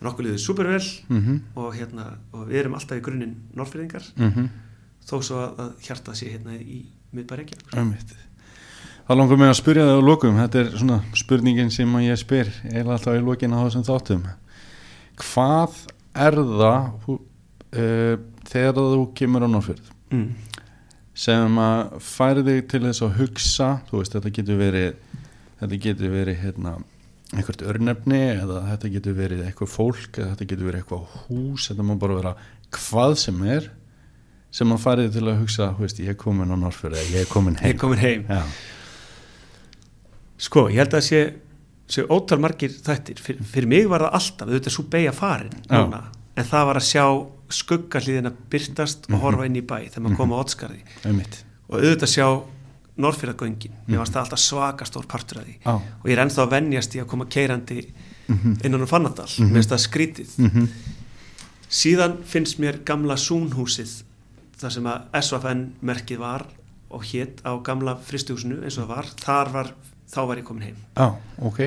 en okkur liður supervel mhm, og, hérna, og við erum alltaf í grunninn norrfyrðingar mhm. þó svo að, að hjartað sé hérna í miðbæri ekki Einmitt. Það langar mig að spyrja það á lokum. Þetta er svona spurningin sem ég spyr eða alltaf í lokin á þessum þáttum. Hvað er það uh, þegar þú kemur á Norrfjörð mm. sem að færi þig til þess að hugsa þú veist þetta getur verið þetta getur verið hérna einhvert örnefni eða þetta getur verið eitthvað fólk eða þetta getur verið eitthvað hús. Þetta má bara vera hvað sem er sem að færi þig til að hugsa þú veist, ég er komin á Norrfjörð eða ég er komin ég heim er komin heim. Já. Sko, ég held að það sé, sé ótal margir þættir, Fyr, fyrir mig var það alltaf auðvitað svo beigja farin núna, en það var að sjá skuggarliðina byrtast og horfa inn í bæ þegar maður kom á Otskarði einmitt. Og auðvitað sjá Norrfjörðagöngin mér varst það alltaf svaka stór partur af því. Já. og ég er ennþá að venjast í að koma keirandi Mhm. innan um Fannadal. Mhm. mér finnst það skrítið Mhm. síðan finnst mér gamla Súnhúsið þar sem að SVFN merkið var og hétt á gamla fristihúsinu eins og það var. Þar var, þá var ég komin heim Já, ok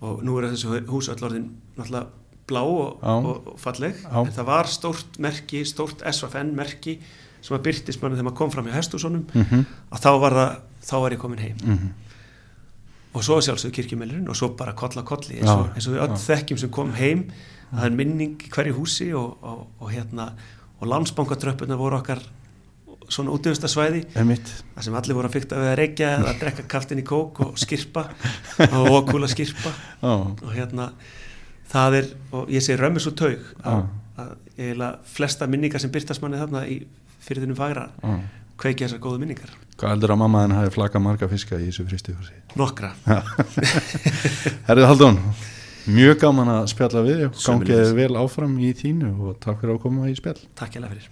og nú er þessu hús öll orðin náttúrulega blá og, Já. og, falleg Já. en það var stórt merki, stórt SVFN merki sem að byrtist manni þegar maður kom fram hjá hestúsunum Mhm. að þá var það, þá var ég komin heim Mhm. og svo sjálfsög kirkjumelurinn og svo bara koll á kolli eins og, eins og við öll þekkjum sem kom heim það er minning í hverju húsi og, og, og hérna og landsbankatröppuna voru okkar svona útöfustasvæði Einmitt. þar sem allir voru að fykta við að reykja eða að drekka kaftin í kók og skirpa og okula skirpa Já, og hérna það er, og ég segi römmis og taug að, að eiginlega flesta minningar sem byrtast manni þarna í fyrirðinu fagra já. kveiki þessar góðu minningar. Hvað heldur að mamma þinn hafi flakað marga fiska í þessu fristihúsi? nokkra, Herrið Haldón, mjög gaman að spjalla við gangið vel áfram í þínu og takk fyrir að koma í spjall. takk hjá fyrir